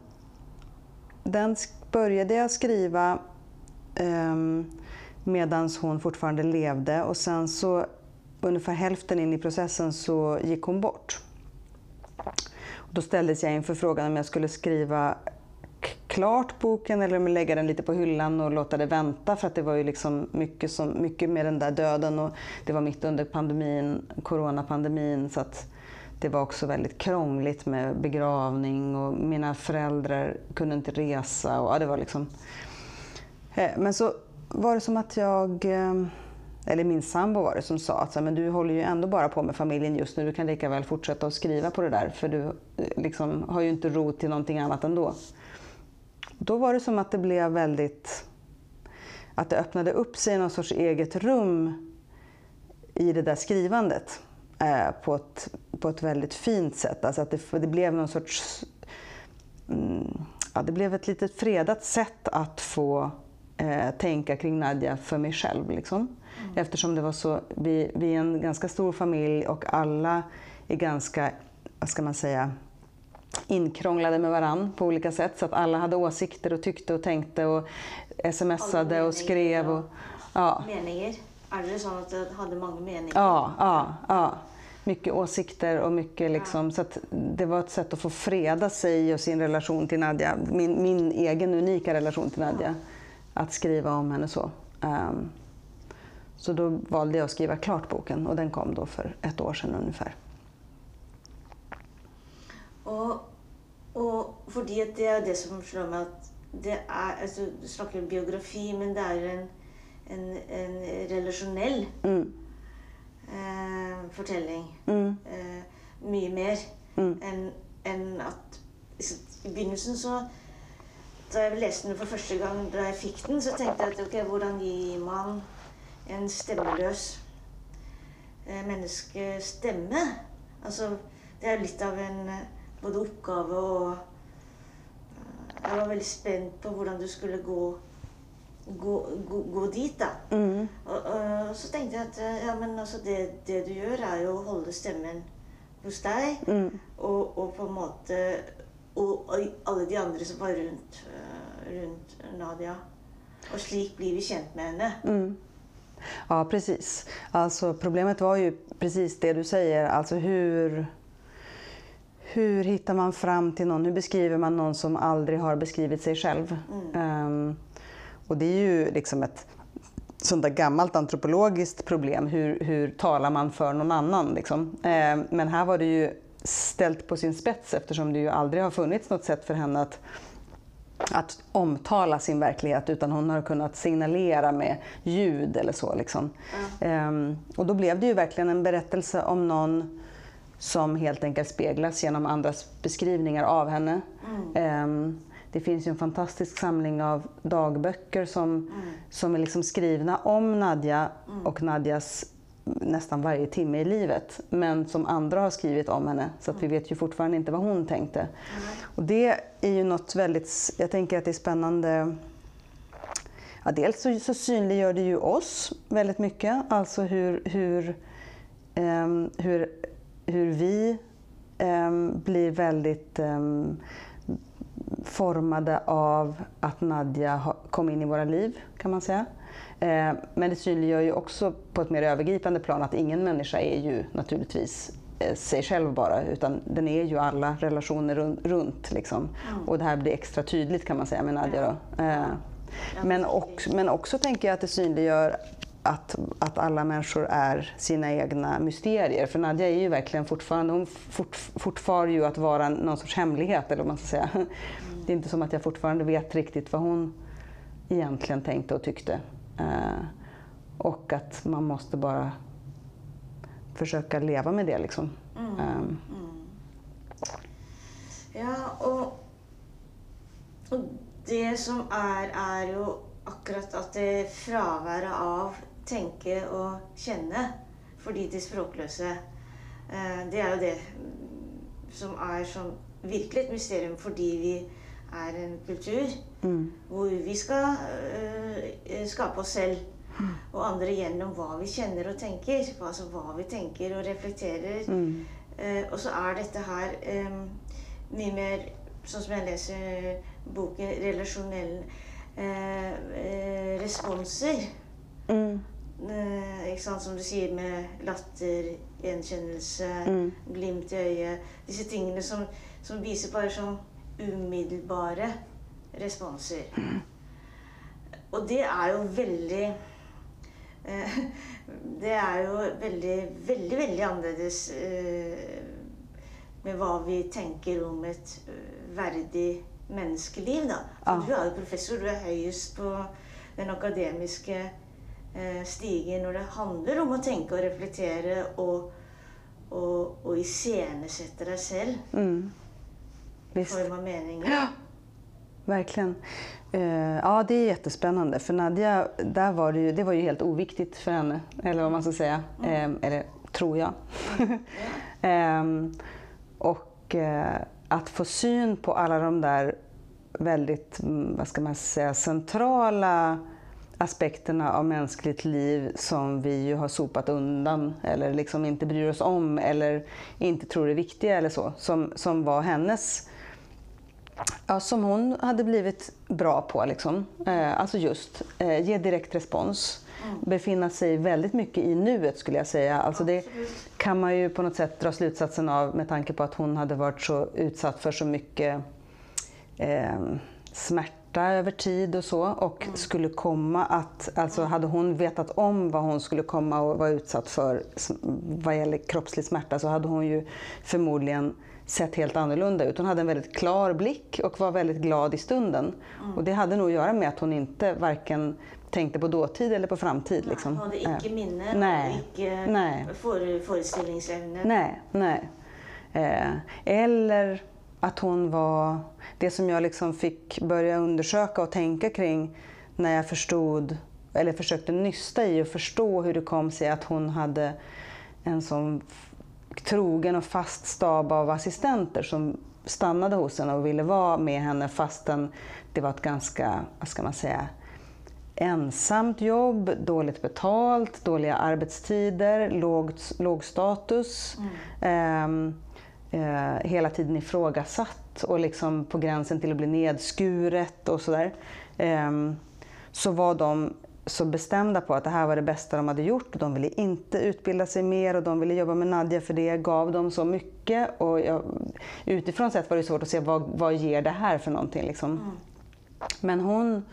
den började jag skriva ehm, medan hon fortfarande levde och sen så ungefär hälften in i processen så gick hon bort. Då ställdes jag inför frågan om jag skulle skriva klart boken eller om jag lägga den lite på hyllan och låta det vänta för att det var ju liksom mycket, som, mycket med den där döden och det var mitt under pandemin, coronapandemin så att det var också väldigt krångligt med begravning och mina föräldrar kunde inte resa och ja, det var liksom eh, Men så var det som att jag, eh, eller min sambo var det som sa att men du håller ju ändå bara på med familjen just nu, du kan lika väl fortsätta att skriva på det där för du eh, liksom, har ju inte ro till någonting annat ändå. Då var det som att det blev väldigt, att det öppnade upp sig någon sorts eget rum i det där skrivandet eh, på, ett, på ett väldigt fint sätt. Alltså att det, det blev någon sorts mm, ja, det blev ett litet fredat sätt att få eh, tänka kring Nadja för mig själv. Liksom. Eftersom det var så, vi, vi är en ganska stor familj och alla är ganska, vad ska man säga, inkrånglade med varann på olika sätt. Så att alla hade åsikter och tyckte och tänkte och smsade och skrev. Och, ja. Meninger? Er dere sånn at dere hadde mange meninger? Ja, ja, ja. Mycket åsikter och mycket liksom, så att det var ett sätt att få freda sig och sin relation till Nadja. Min, min egen unika relation till Nadja. Att skriva om henne så. Ehm, så då valde jag att skriva klart boken och den kom då för ett år sedan ungefär. Og, og fordi det er det som slår meg at det er, altså, Du snakker om biografi, men det er en, en, en relasjonell Mm, eh, fortelling. mm, Eh, mye mer mm, enn enn at så, I begynnelsen så Da jeg leste den for første gang, da jeg fikk den, så tenkte jeg at ok, hvordan gir man en stemmeløs eh, menneske stemme? Altså, det er litt av en både oppgave og eh, Jeg var veldig spent på hvordan du skulle gå, gå, gå, gå dit, da. mm, Og, og så tenkte jeg at eh, ja, men altså det, det du gjør, er jo å holde stemmen hos deg. mm. Og, og på en måte og, alle de andre som var rundt, eh, rundt Nadia. Og slik blir vi kjent med henne. Mm. Ja, precis. Alltså, problemet var ju precis det du säger. Alltså hur, hur hittar man fram till någon? Hur beskriver man någon som aldrig har beskrivit sig själv? Ehm, och det är ju liksom ett sånt där gammalt antropologiskt problem. Hur, hur talar man för någon annan? Liksom? Ehm, men här var det ju ställt på sin spets eftersom det ju aldrig har funnits något sätt för henne att att omtala sin verklighet utan hon har kunnat signalera med ljud eller så. Liksom. Ehm, och då blev det ju verkligen en berättelse om någon som helt enkelt speglas genom andras beskrivningar av henne. Ehm, det finns ju en fantastisk samling av dagböcker som, som är liksom skrivna om Nadja och Nadjas nästan varje timme i livet, men som andra har skrivit om henne. Så att vi vet ju fortfarande inte vad hon tänkte. Mm. Och det är ju något väldigt, jag tänker att det är spännande Ja, dels så, så synliggör det ju oss väldigt mycket, alltså hur, hur, um, hur, hur vi um, blir väldigt um, formade av att Nadja kom in i våra liv, kan man säga. Eh, men det synliggör ju också på ett mer övergripande plan att ingen människa är ju naturligtvis eh, sig själv bara, utan den är ju alla relationer runt. Liksom. Mm. Och det här blir extra tydligt kan man säga med Nadja. Då. Men, också, men också tänker jag att det synliggör att, att alla människor är sina egna mysterier. För Nadja är ju verkligen fortfarande, hon fort, fortfar ju att vara någon sorts hemlighet, eller vad man ska säga. Mm. Det är inte som att jag fortfarande vet riktigt vad hon egentligen tänkte och tyckte. Eh, och att man måste bara försöka leva med det. Liksom. Mm. Um. Mm. Ja, och, och det som är, är ju akkurat att det frånvaret av tänka och känna för de språklösa, eh, det är ju det som är som virkelig ett mysterium för vi är en kultur mm. hvor vi ska uh, skape oss själva mm. och andra genom vad vi känner och tänker. Alltså vad vi tänker och reflekterar. Mm. Och så är detta här um, mycket mer, så som jag läser boken, relationell uh, responser. Mm. Uh, Som du säger med latter, gjenkännelse, mm. glimt i ögat. Dessa tingene som, som visar bara som umiddelbara responser. Mm. Och det är ju väldigt eh, det är ju väldigt, väldigt, väldigt annorlunda eh, med vad vi tänker om ett eh, värdigt människoliv. Då. Ja. Du är ju professor, du är högst på den akademiska stigen när det handlar om att tänka och reflektera och, och, och iscenesätta dig själv. Mm. Visst. Forma meningar. Ja. Verkligen. Uh, ja, det är jättespännande. För Nadja, där var det, ju, det var ju helt oviktigt för henne, eller vad man ska säga. Mm. Um, eller tror jag. um, och uh, att få syn på alla de där väldigt, mm, vad ska man säga, centrala aspekterna av mänskligt liv som vi ju har sopat undan eller liksom inte bryr oss om eller inte tror är viktiga eller så. Som, som var hennes Ja, som hon hade blivit bra på. Liksom. Eh, alltså just eh, ge direkt respons. Mm. Befinna sig väldigt mycket i nuet skulle jag säga. Alltså det kan man ju på något sätt dra slutsatsen av med tanke på att hon hade varit så utsatt för så mycket eh, smärta över tid och så. Och mm. skulle komma att, alltså hade hon vetat om vad hon skulle komma att vara utsatt för vad gäller kroppslig smärta så hade hon ju förmodligen sett helt annorlunda ut. Hon hade en väldigt klar blick och var väldigt glad i stunden. Mm. Och det hade nog att göra med att hon inte varken tänkte på dåtid eller på framtid. Liksom. Hon hade icke eh, minne, nej, icke nej. För, föreställningsämne. Nej, nej. Eh, eller att hon var det som jag liksom fick börja undersöka och tänka kring när jag förstod, eller försökte nysta i och förstå hur det kom sig att hon hade en sån trogen och fast stab av assistenter som stannade hos henne och ville vara med henne fastän det var ett ganska, vad ska man säga, ensamt jobb, dåligt betalt, dåliga arbetstider, låg, låg status. Mm. Eh, eh, hela tiden ifrågasatt och liksom på gränsen till att bli nedskuret och sådär. Eh, så var de så bestämda på att det här var det bästa de hade gjort. De ville inte utbilda sig mer och de ville jobba med Nadja för det gav dem så mycket. Och jag, utifrån sett var det svårt att se vad, vad ger det här för någonting. Liksom. Mm. Men hon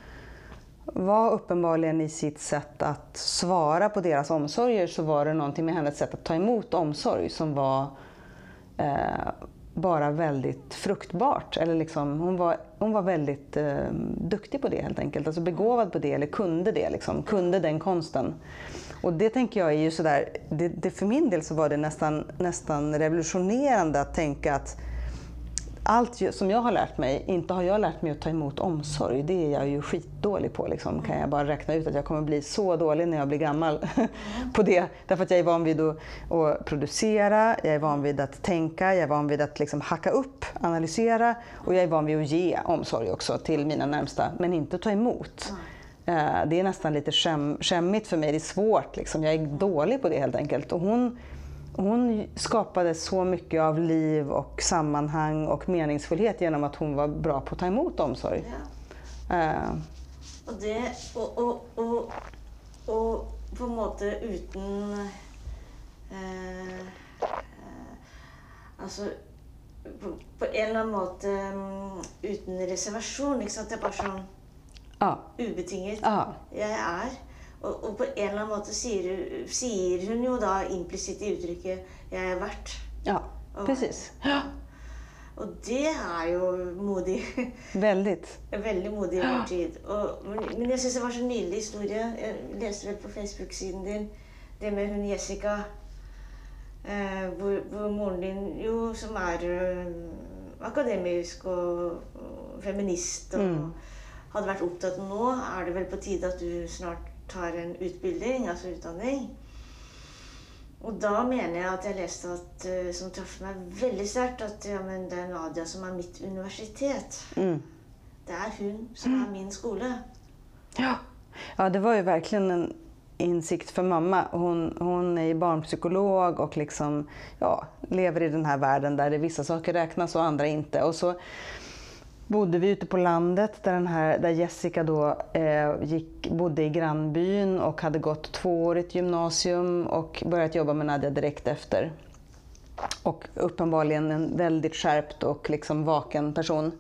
var uppenbarligen i sitt sätt att svara på deras omsorger så var det någonting med hennes sätt att ta emot omsorg som var eh, bara väldigt fruktbart. Eller liksom, hon, var, hon var väldigt eh, duktig på det helt enkelt. Alltså begåvad på det, eller kunde det. Liksom, kunde den konsten. Och det tänker jag är ju sådär, det, det, för min del så var det nästan, nästan revolutionerande att tänka att allt som jag har lärt mig, inte har jag lärt mig att ta emot omsorg. Det är jag ju skitdålig på. Liksom. Kan jag bara räkna ut att jag kommer bli så dålig när jag blir gammal på det. Därför att jag är van vid att, att producera, jag är van vid att tänka, jag är van vid att liksom hacka upp, analysera och jag är van vid att ge omsorg också till mina närmsta, men inte ta emot. Eh, Det är nästan lite skäm, skämmigt för mig, det är svårt. Liksom. Jag är dålig på det helt enkelt. Och hon, hon skapade så mycket av liv och sammanhang och meningsfullhet genom att hon var bra på att ta emot omsorg. Ja. Eh, Og det Og, og, og, og på en måte uten eh, eh, Altså på, på en eller annen måte mm, uten reservasjon. Ikke sant? Det er bare sånn ja, ubetinget. ja, Jeg er. Og, og på en eller annen måte sier, hun- sier hun jo da implisitt i uttrykket 'jeg er verdt'. ja, precis. Ja, Og det er jo modig. väldigt. Veldig modig i vår tid. Og, men, men jeg syns det var så nydelig historie. Jeg leste vel på Facebook-siden din det med hun Jessica. Eh, hvor, hvor moren din jo, som er eh, akademisk og, og feminist og Mm. hadde vært opptatt Nå er det vel på tide at du snart tar en utbildning, altså utdanning. Og da mener jeg at jeg leste at, eh, som traff meg veldig sterkt, at ja, men det er Nadia som er mitt universitet. Mm. Det är hon som är min skola. Ja. ja, det var ju verkligen en insikt för mamma. Hon, hon är barnpsykolog och liksom, ja, lever i den här världen där det vissa saker räknas och andra inte. Och så bodde vi ute på landet där, den här, där Jessica då, eh, gick, bodde i grannbyn och hade gått tvåårigt gymnasium och börjat jobba med Nadja direkt efter. Och uppenbarligen en väldigt skärpt och liksom vaken person.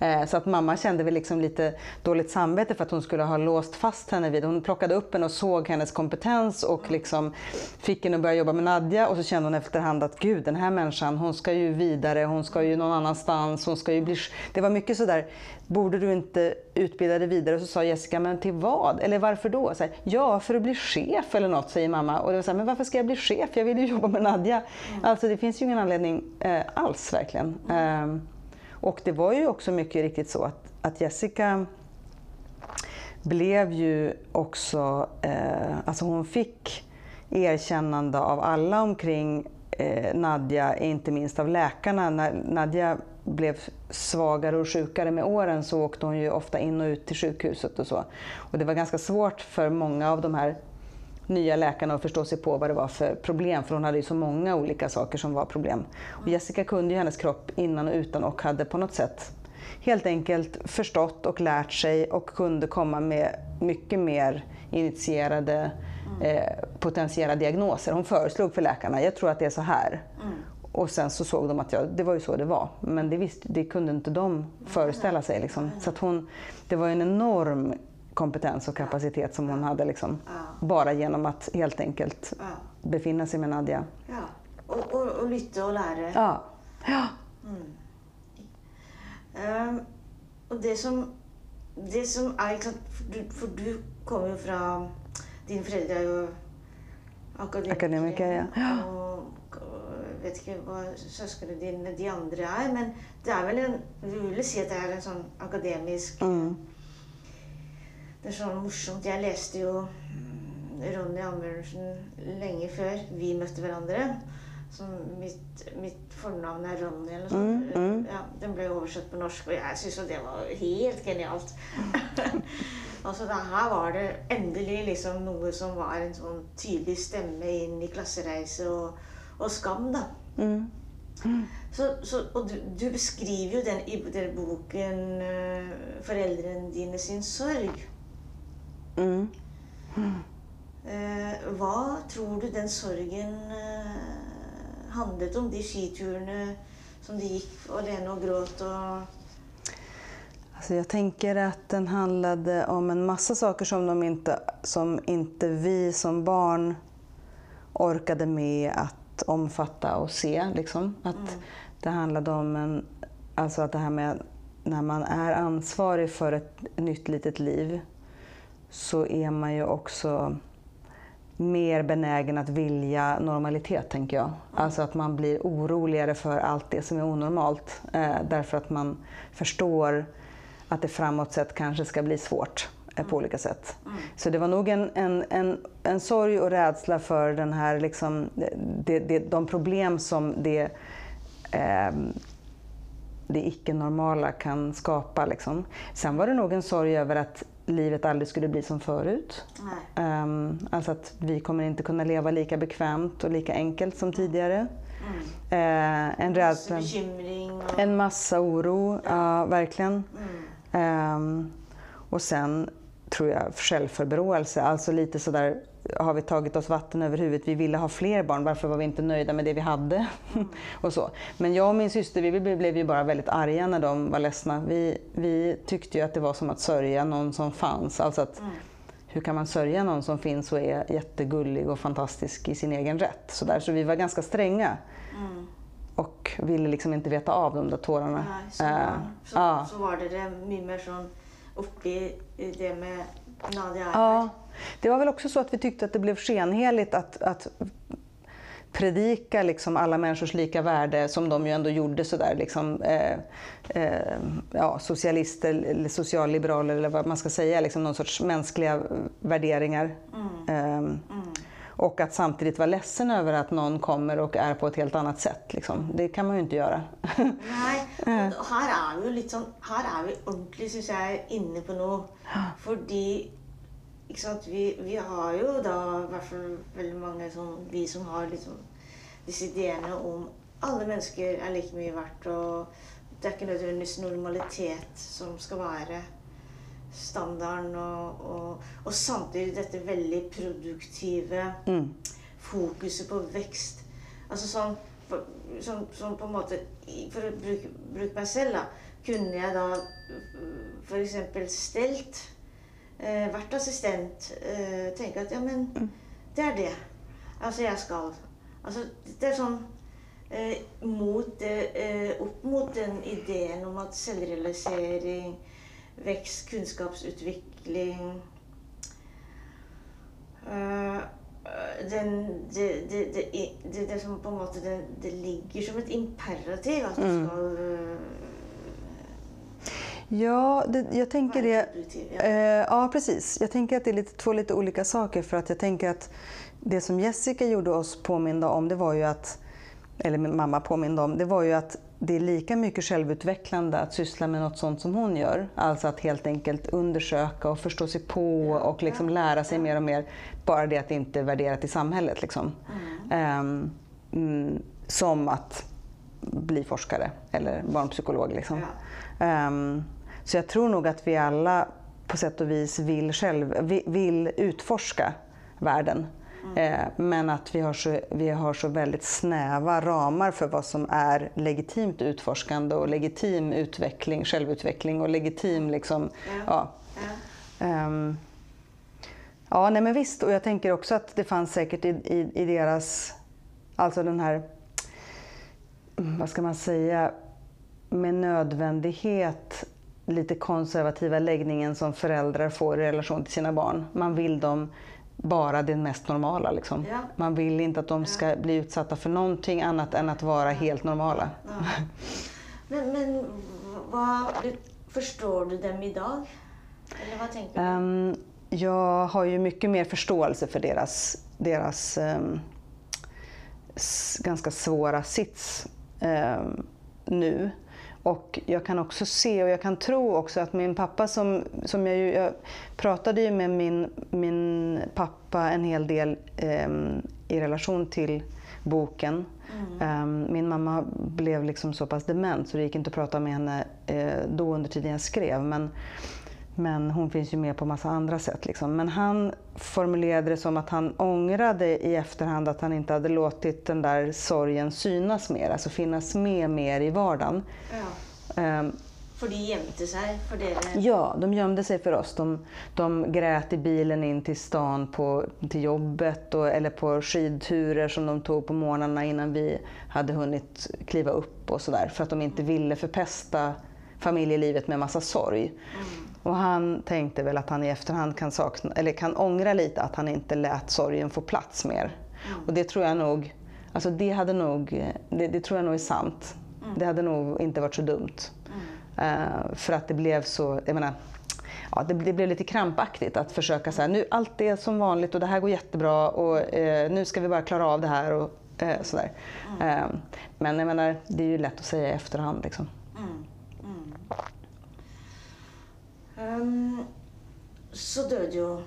Eh, Så att mamma kände väl liksom lite dåligt samvete för att hon skulle ha låst fast henne vid... Hon plockade upp henne och såg hennes kompetens och liksom fick henne att börja jobba med Nadja och så kände hon efterhand att gud, den här människan, hon ska ju vidare, hon ska ju någon annanstans, hon ska ju bli... Det var mycket sådär, borde du inte utbilda dig vidare? Och så sa Jessica, men till vad? Eller varför då? Så här, ja, för att bli chef eller något, säger mamma. Och det var så här, men varför ska jag bli chef? Jag vill ju jobba med Nadja. Alltså det finns ju ingen anledning eh, alls verkligen. Ehm, och det var ju också mycket riktigt så att, att Jessica blev ju också, eh, alltså hon fick erkännande av alla omkring eh, Nadja, inte minst av läkarna. När Nadja blev svagare och sjukare med åren så åkte hon ju ofta in och ut till sjukhuset och så. Och det var ganska svårt för många av de här nya läkarna att förstå sig på vad det var för problem, för hon hade ju så många olika saker som var problem. Och Jessica kunde ju hennes kropp innan och utan och hade på något sätt helt enkelt förstått och lärt sig och kunde komma med mycket mer initierade eh, potentiella diagnoser. Hon föreslog för läkarna, jag tror att det är så här. Och sen så såg de att ja, det var ju så det var. Men det, visste, det kunde inte de föreställa sig. Liksom. Så hon, det var en enorm kompetens och kapacitet som hon hade liksom, bara genom att helt enkelt befinna sig med Nadja. ja. Og, og, og lytte og lære. Ja. Ja. Ehm, og det som, det som sant, for du, for du kommer jo fra Dine foreldre er jo akademikere. Akademikere, ja. Og jeg vet ikke hva søsknene dine de andre er, men det er vel en Vi vil si at det er en sånn akademisk Mm. Det er sånn morsomt. Jeg leste jo mm, Ronny Amundsen lenge før vi møtte hverandre. Som mitt, mitt fornavn er Ronny eller noe sånt. Mm, mm. Ja, den ble oversatt på norsk, og jeg syns jo det var helt genialt. altså, da, her var det endelig liksom noe som var en sånn tydelig stemme inn i klassereise og, og skam, da. Mm. Så, så, og du, du beskriver jo den i den boken eh, foreldrene dine sin sorg. Mm. Eh, hva tror du den sorgen eh, handlet om? De skiturene som de gick alene och gråt och... Alltså jag tänker att den handlade om en massa saker som, de inte, som inte vi som barn orkade med att omfatta och se. Liksom. Att Det handlade om en, alltså att det här med när man är ansvarig för ett nytt litet liv så är man ju också mer benägen att vilja normalitet, tänker jag. Alltså att man blir oroligare för allt det som är onormalt. Eh, därför att man förstår att det framåt sett kanske ska bli svårt eh, på olika sätt. Så det var nog en, en, en, en sorg och rädsla för den här, liksom, det, det, de problem som det, eh, det icke-normala kan skapa. Liksom. Sen var det nog en sorg över att livet aldrig skulle bli som förut. Um, alltså att vi kommer inte kunna leva lika bekvämt och lika enkelt som tidigare. Mm. Eh, en rädsla, och... en massa oro, ja, verkligen. Mm. Ehm, och sen tror jag självförebråelse, alltså lite sådär har vi tagit oss vatten över huvudet, vi ville ha fler barn, varför var vi inte nöjda med det vi hade? och så. Men jag och min syster vi blev ju bara väldigt arga när de var ledsna. Vi, vi tyckte ju att det var som att sörja någon som fanns. Alltså att, Mm. hur kan man sörja någon som finns och är jättegullig och fantastisk i sin egen rätt? Så, där, så vi var ganska stränga Mm. och ville liksom inte veta av de där tårarna. Nej, så, Eh, så, ja. så var det mye mer sånn oppi i det med Nadia er Ja, det var väl också så att vi tyckte att det blev skenheligt att, att predika liksom alla människors lika värde som de ju ändå gjorde sådär liksom, eh, eh, ja, socialister eller socialliberaler eller vad man ska säga, liksom någon sorts mänskliga värderingar. Mm. Eh, och att samtidigt vara ledsen över att någon kommer och är på ett helt annat sätt. Liksom. Det kan man ju inte göra. Nei, og her er vi jo litt sånn Her er vi ordentlig, syns jeg, inne på noe. Fordi ikke sant, vi, vi har jo da i hvert fall veldig mange sånn Vi som har liksom disse ideene om alle mennesker er like mye verdt, og det er ikke nødvendigvis normalitet som skal være standarden, og, og, og samtidig dette veldig produktive Mm. fokuset på vekst. Altså sånn, sånn, sånn på en måte For å bruke, bruke meg selv, da. Kunne jeg da f.eks. stelt eh, Vært assistent. Eh, tenke at ja, men det er det. Altså, jeg skal. Altså, det er sånn eh, mot eh, Opp mot den ideen om at selvrealisering, vekst, kunnskapsutvikling Eh, den, det, det, det, det, det som på en måte det, det ligger som et imperativ at du Mm. Ja, det, jag tänker det. Ja. Eh, ja, precis. Jag tänker att det är lite, två lite olika saker. För att jag tänker att det som Jessica gjorde oss påminda om, det var ju att, eller min mamma påminde om, det var ju att det är lika mycket självutvecklande att syssla med något sånt som hon gör. Alltså att helt enkelt undersöka och förstå sig på och liksom lära sig mer och mer. Bara det att det inte är värderat i samhället. Liksom. Mm, som att bli forskare eller barnpsykolog. Liksom. Ja. Ehm, så jag tror nog att vi alla på sätt och vis vill, själv, vi- vill utforska världen. Eh, men att vi har, så, vi har så väldigt snäva ramar för vad som är legitimt utforskande och legitim utveckling, självutveckling och legitim liksom, Ja. ja. Ehm, ja, nej men visst. Och jag tänker också att det fanns säkert i, i, i deras, alltså den här, mm, vad ska man säga, med nödvändighet lite konservativa läggningen som föräldrar får i relation till sina barn. Man vill dem bara det mest normala. Liksom. Ja. Man vill inte att de ska bli utsatta för någonting annat än att vara helt normala. Ja. Men, men hva Forstår du dem i dag? Eller hva tenker du? Ehm, jag har ju mycket mer förståelse för deras, deras s- ganska svåra sits ehm, nu. Och jag kan också se och jag kan tro också att min pappa som, som jag ju, jag pratade ju med min, min pappa en hel del ehm, i relation till boken. Ehm, min mamma blev liksom så pass dement så det gick inte att prata med henne eh, då under tiden jag skrev. Men, men hon finns ju med på massa andra sätt. Liksom. Men han formulerade det som att han ångrade i efterhand att han inte hade låtit den där sorgen synas mer, alltså finnas med mer i vardagen. Ja. Ehm, For de gjemte seg for dere? Ja, de gömde sig för oss. De, de grät i bilen in till stan på, till jobbet och, eller på skidturer som de tog på morgnarna innan vi hade hunnit kliva upp och sådär. För att de inte ville förpesta familjelivet med massa sorg. Och han tänkte väl att han i efterhand kan, sakna, eller kan ångra lite att han inte lät sorgen få plats mer. Och det tror jag nog, alltså det hade nog, det, det tror jag nog är sant. Det hade nog inte varit så dumt. Eh, för att det blev så, jag menar, ja, det, det blev lite krampaktigt att försöka här, nu allt är som vanligt och det här går jättebra och eh, nu ska vi bara klara av det här och eh, sådär. Eh, men jag menar, det är ju lätt att säga i efterhand liksom. Um, så døde jo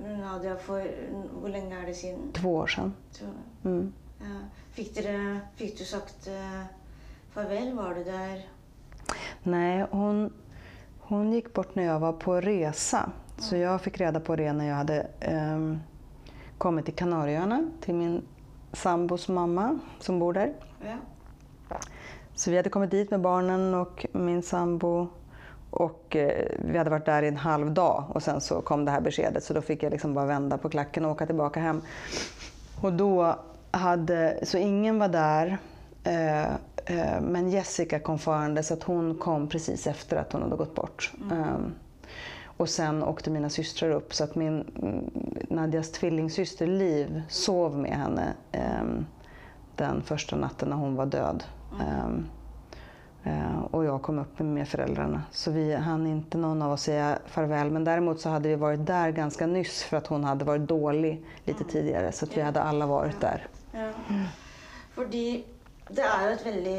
Nadia for Hvor lenge er det siden? Två år sedan. Mm. ja. Fikk, dere, fikk du sagt eh, farvel? Var du der? Nej, hon, hon gick bort när jag var på resa. Så jag fick reda på det när jag hade ehm, kommit till Kanarieöarna till min sambos mamma som bor där. Ja. Så vi hade kommit dit med barnen och min sambo och eh, vi hade varit där i en halv dag och sen så kom det här beskedet så då fick jag liksom bara vända på klacken och åka tillbaka hem. Och då hade, så ingen var där eh, eh, men Jessica kom farande så att hon kom precis efter att hon hade gått bort. Ehm, och sen åkte mina systrar upp så att min mm, Nadjas tvillingsyster Liv sov med henne ehm, den första natten när hon var död. Ehm, eh, och jag kom upp med föräldrarna. Så vi hann inte någon av oss säga farväl. Men däremot så hade vi varit där ganska nyss för att hon hade varit dålig lite tidigare. Så att vi hade alla varit där. Ja. Fordi det er jo et veldig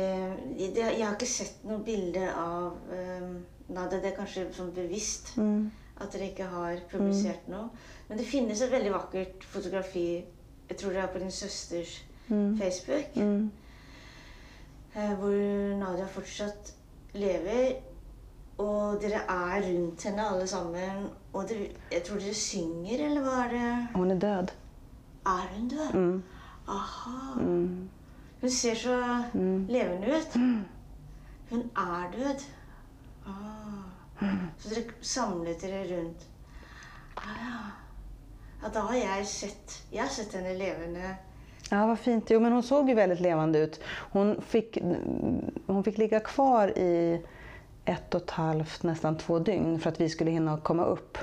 det, Jeg har ikke sett noen bilder av um. Det er kanskje sånn bevisst at dere ikke har publisert noe. Men det finnes et veldig vakkert fotografi Jeg tror det er på din søsters Facebook. eh, hvor Nadia fortsatt lever. Og dere er rundt henne alle sammen. Og dere, jeg tror dere synger, eller hva er det? Hon är död. Er hun død? Mm. Aha. Hun ser så levende ut. Hun er død. Ah. Så dere samlet dere rundt. Ah, ja. ja, da har jeg sett Jeg har sett henne levende. Ja, vad fint. Jo, men hon såg ju väldigt levande ut. Hon fick, hon fick ligga kvar i ett och ett halvt, nästan två dygn för att vi skulle hinna komma upp.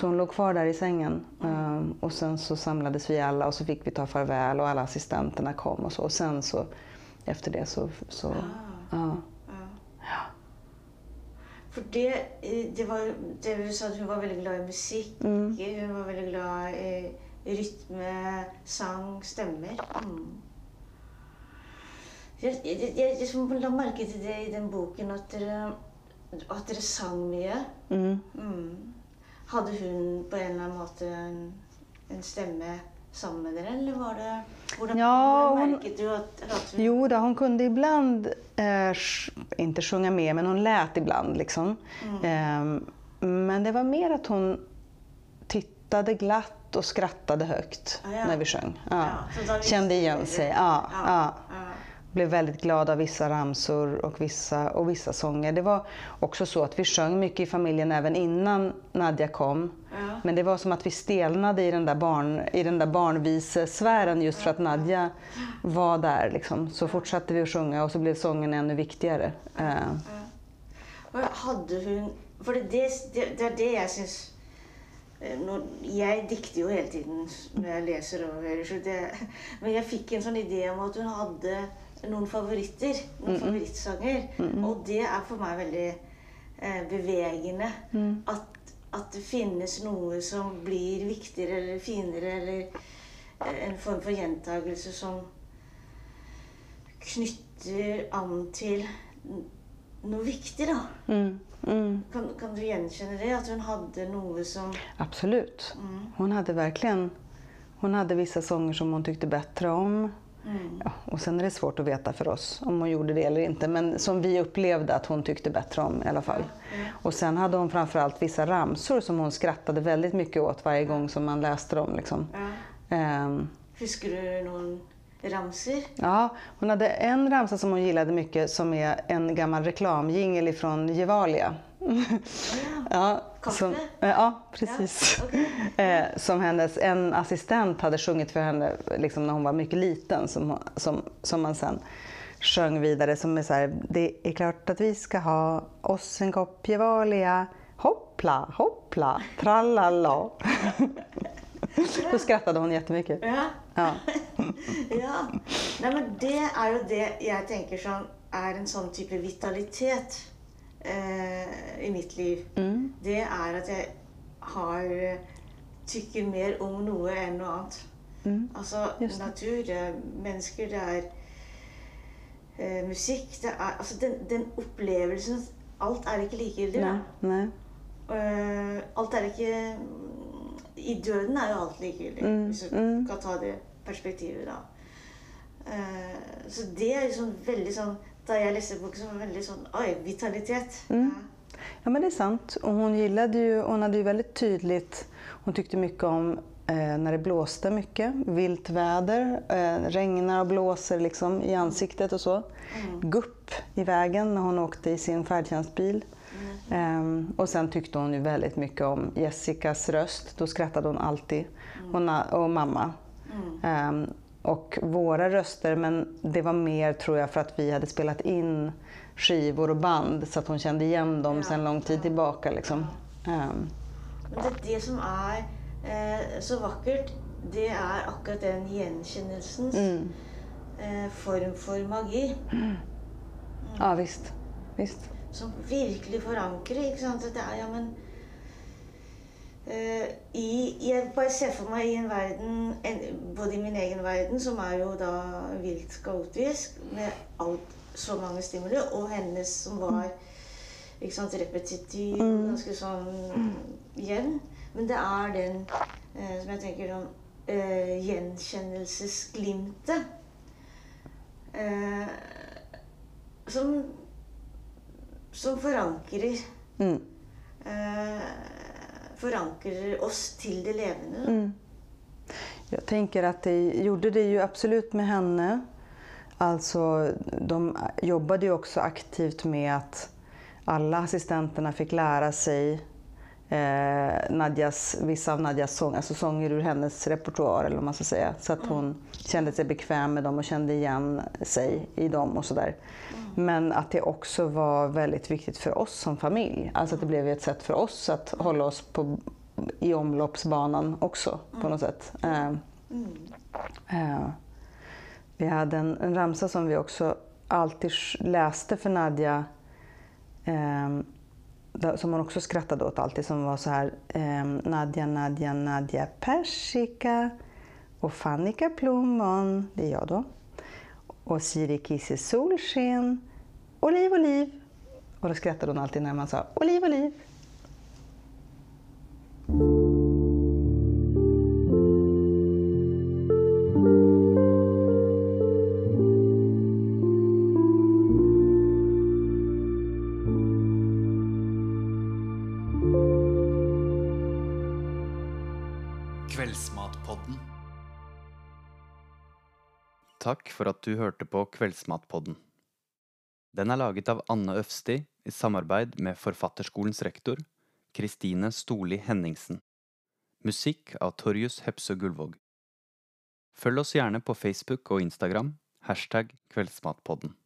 Så hon låg kvar där i sängen. Ehm, Och sen så samlades vi alla och så fick vi ta farväl och alla assistenterna kom och så. Och sen så, efter det så... så ja. For det, det var det du sa at hun var veldig glad i musikk. Hun var veldig glad i rytme, sang, stemmer. Mm. Jeg, jeg, jeg liksom la merke til det i den boken at dere, at dere sang mye. Mm. Mm. Hadde hun på en eller annen måte en, en stemme sammen med dere, eller var det Hvordan, Ja, hon- merket du at, at hun Jo, då, hon kunde ibland, eh, inte sjunga med, men hon lät ibland. Liksom. Ehm, men det var mer att hon tittade glatt och skrattade högt Ah, ja. när vi sjöng. Ja. Ja, Kände igen sig. Ja, Ja. Blev väldigt glad av vissa ramsor och vissa, och vissa sånger. Det var också så att vi sjöng mycket i familjen även innan Nadja kom. Men det var som att vi stelnade i den där, barn, i den där barnvisesfären just för att Nadja var där. Liksom. Så fortsatte vi att sjunga och så blev sången ännu viktigare. Eh, Og Hadde hun For det, det, det, det jeg syns Jeg dikter jo hele tiden når jeg leser og hører, så det, men jeg fikk en sånn idé om at hun hadde noen favoritter. Noen favorittsanger. Og det er for meg veldig eh, bevegende. At, at det finnes noe som blir viktigere eller finere, eller eh, en form for gjentagelse som knytter an til noe viktig, da. Mm, mm. Kan, kan du gjenkjenne det? At hun hadde noe som Absolut. Hon hade verkligen hon hade vissa sånger som hon tyckte bättre om. Ja, och sen är det svårt att veta för oss om hon gjorde det eller inte. Men som vi upplevde att hon tyckte bättre om i alla fall. Och sen hade hon framförallt vissa ramsor som hon skrattade väldigt mycket åt varje gång som man läste dem. Liksom. ja. Ehm, Husker du noen ramser? Ja, hon hade en ramsa som hon gillade mycket som är en gammal reklamjingel ifrån Gevalia. ja, som, eh, ja, precis. Ja, okej. eh, som hennes en assistent hade sjungit för henne liksom när hon var mycket liten som, som, som man sen sjöng vidare som är så här, det är klart att vi ska ha oss en kopp Gevalia, hoppla, hoppla, tralala. Då skrattade hon jättemycket. Ja. Ja. ja. Nei, men det er jo det jeg tenker som er en sånn type vitalitet eh, i mitt liv. Mm. Det er at jeg har eh, tykker mer om noe enn noe annet. Mm. Altså natur, det er mennesker, det er eh, musikk det er, Altså den, den opplevelsen Alt er ikke likegyldig. Eh, alt er ikke I døden er jo alt likegyldig, Mm, hvis du mm. kan ta det perspektivet, da. Eh, så det er liksom veldig sånn Da jeg leste boken, så var det veldig sånn Oi, vitalitet. Mm. Ja. Ja men det är sant. Och hon gillade ju, hon hade ju väldigt tydligt, hon tyckte mycket om eh, när det blåste mycket, vilt väder, eh, regnar och blåser liksom i ansiktet och så. Gupp i vägen när hon åkte i sin färdtjänstbil. Ehm, och sen tyckte hon ju väldigt mycket om Jessicas röst, då skrattade hon alltid. Och, na- och mamma. Ehm, och våra röster, men det var mer tror jag för att vi hade spelat in skivor och band så att hon kände igen dem Ja, sedan lång tid ja. tillbaka. Liksom. Ehm, Men det, det som er eh, så vakkert, det er akkurat den gjenkjennelsens mm. eh, form for magi. Ja visst. visst. som sant? At Det ja, men i, Jeg bare ser for meg i en verden, en, både i min egen verden, som er jo da vilt kaotisk, med alt, så mange stimuli, og hennes som var ikke sant, repetitiv og ganske sånn jevn. Men det er den eh, som jeg tenker sånn eh, gjenkjennelsesglimtet. Eh, som som forankrer Mm. eh, Forankrer oss till det levande. Mm. Jag tänker att det gjorde det ju absolut med henne. Alltså, de jobbade ju också aktivt med att alla assistenterna fick lära sig eh, Nadjas, vissa av Nadjas sånger, alltså sånger ur hennes repertoar eller vad man ska säga. Så att hon kände sig bekväm med dem och kände igen sig i dem och sådär. Men att det också var väldigt viktigt för oss som familj. Alltså att det blev ett sätt för oss att hålla oss på, i omloppsbanan också på något sätt. Eh, eh, vi hade en, en ramsa som vi också alltid läste för Nadja eh, som hon också skrattade åt alltid, som var så här eh, Nadja, Nadja, Nadja persika och Fannika plommon, det är jag då. Och Siri Kisse solsken, oliv, oliv. Och då skrattade hon alltid när man sa oliv, oliv. Takk for at du hørte på Kveldsmatpodden. Den er laget av Anne Øfsti i samarbeid med Forfatterskolens rektor, Kristine Storli Henningsen. Musikk av Torjus Hepsø Gullvåg. Følg oss gjerne på Facebook og Instagram, hashtag Kveldsmatpodden.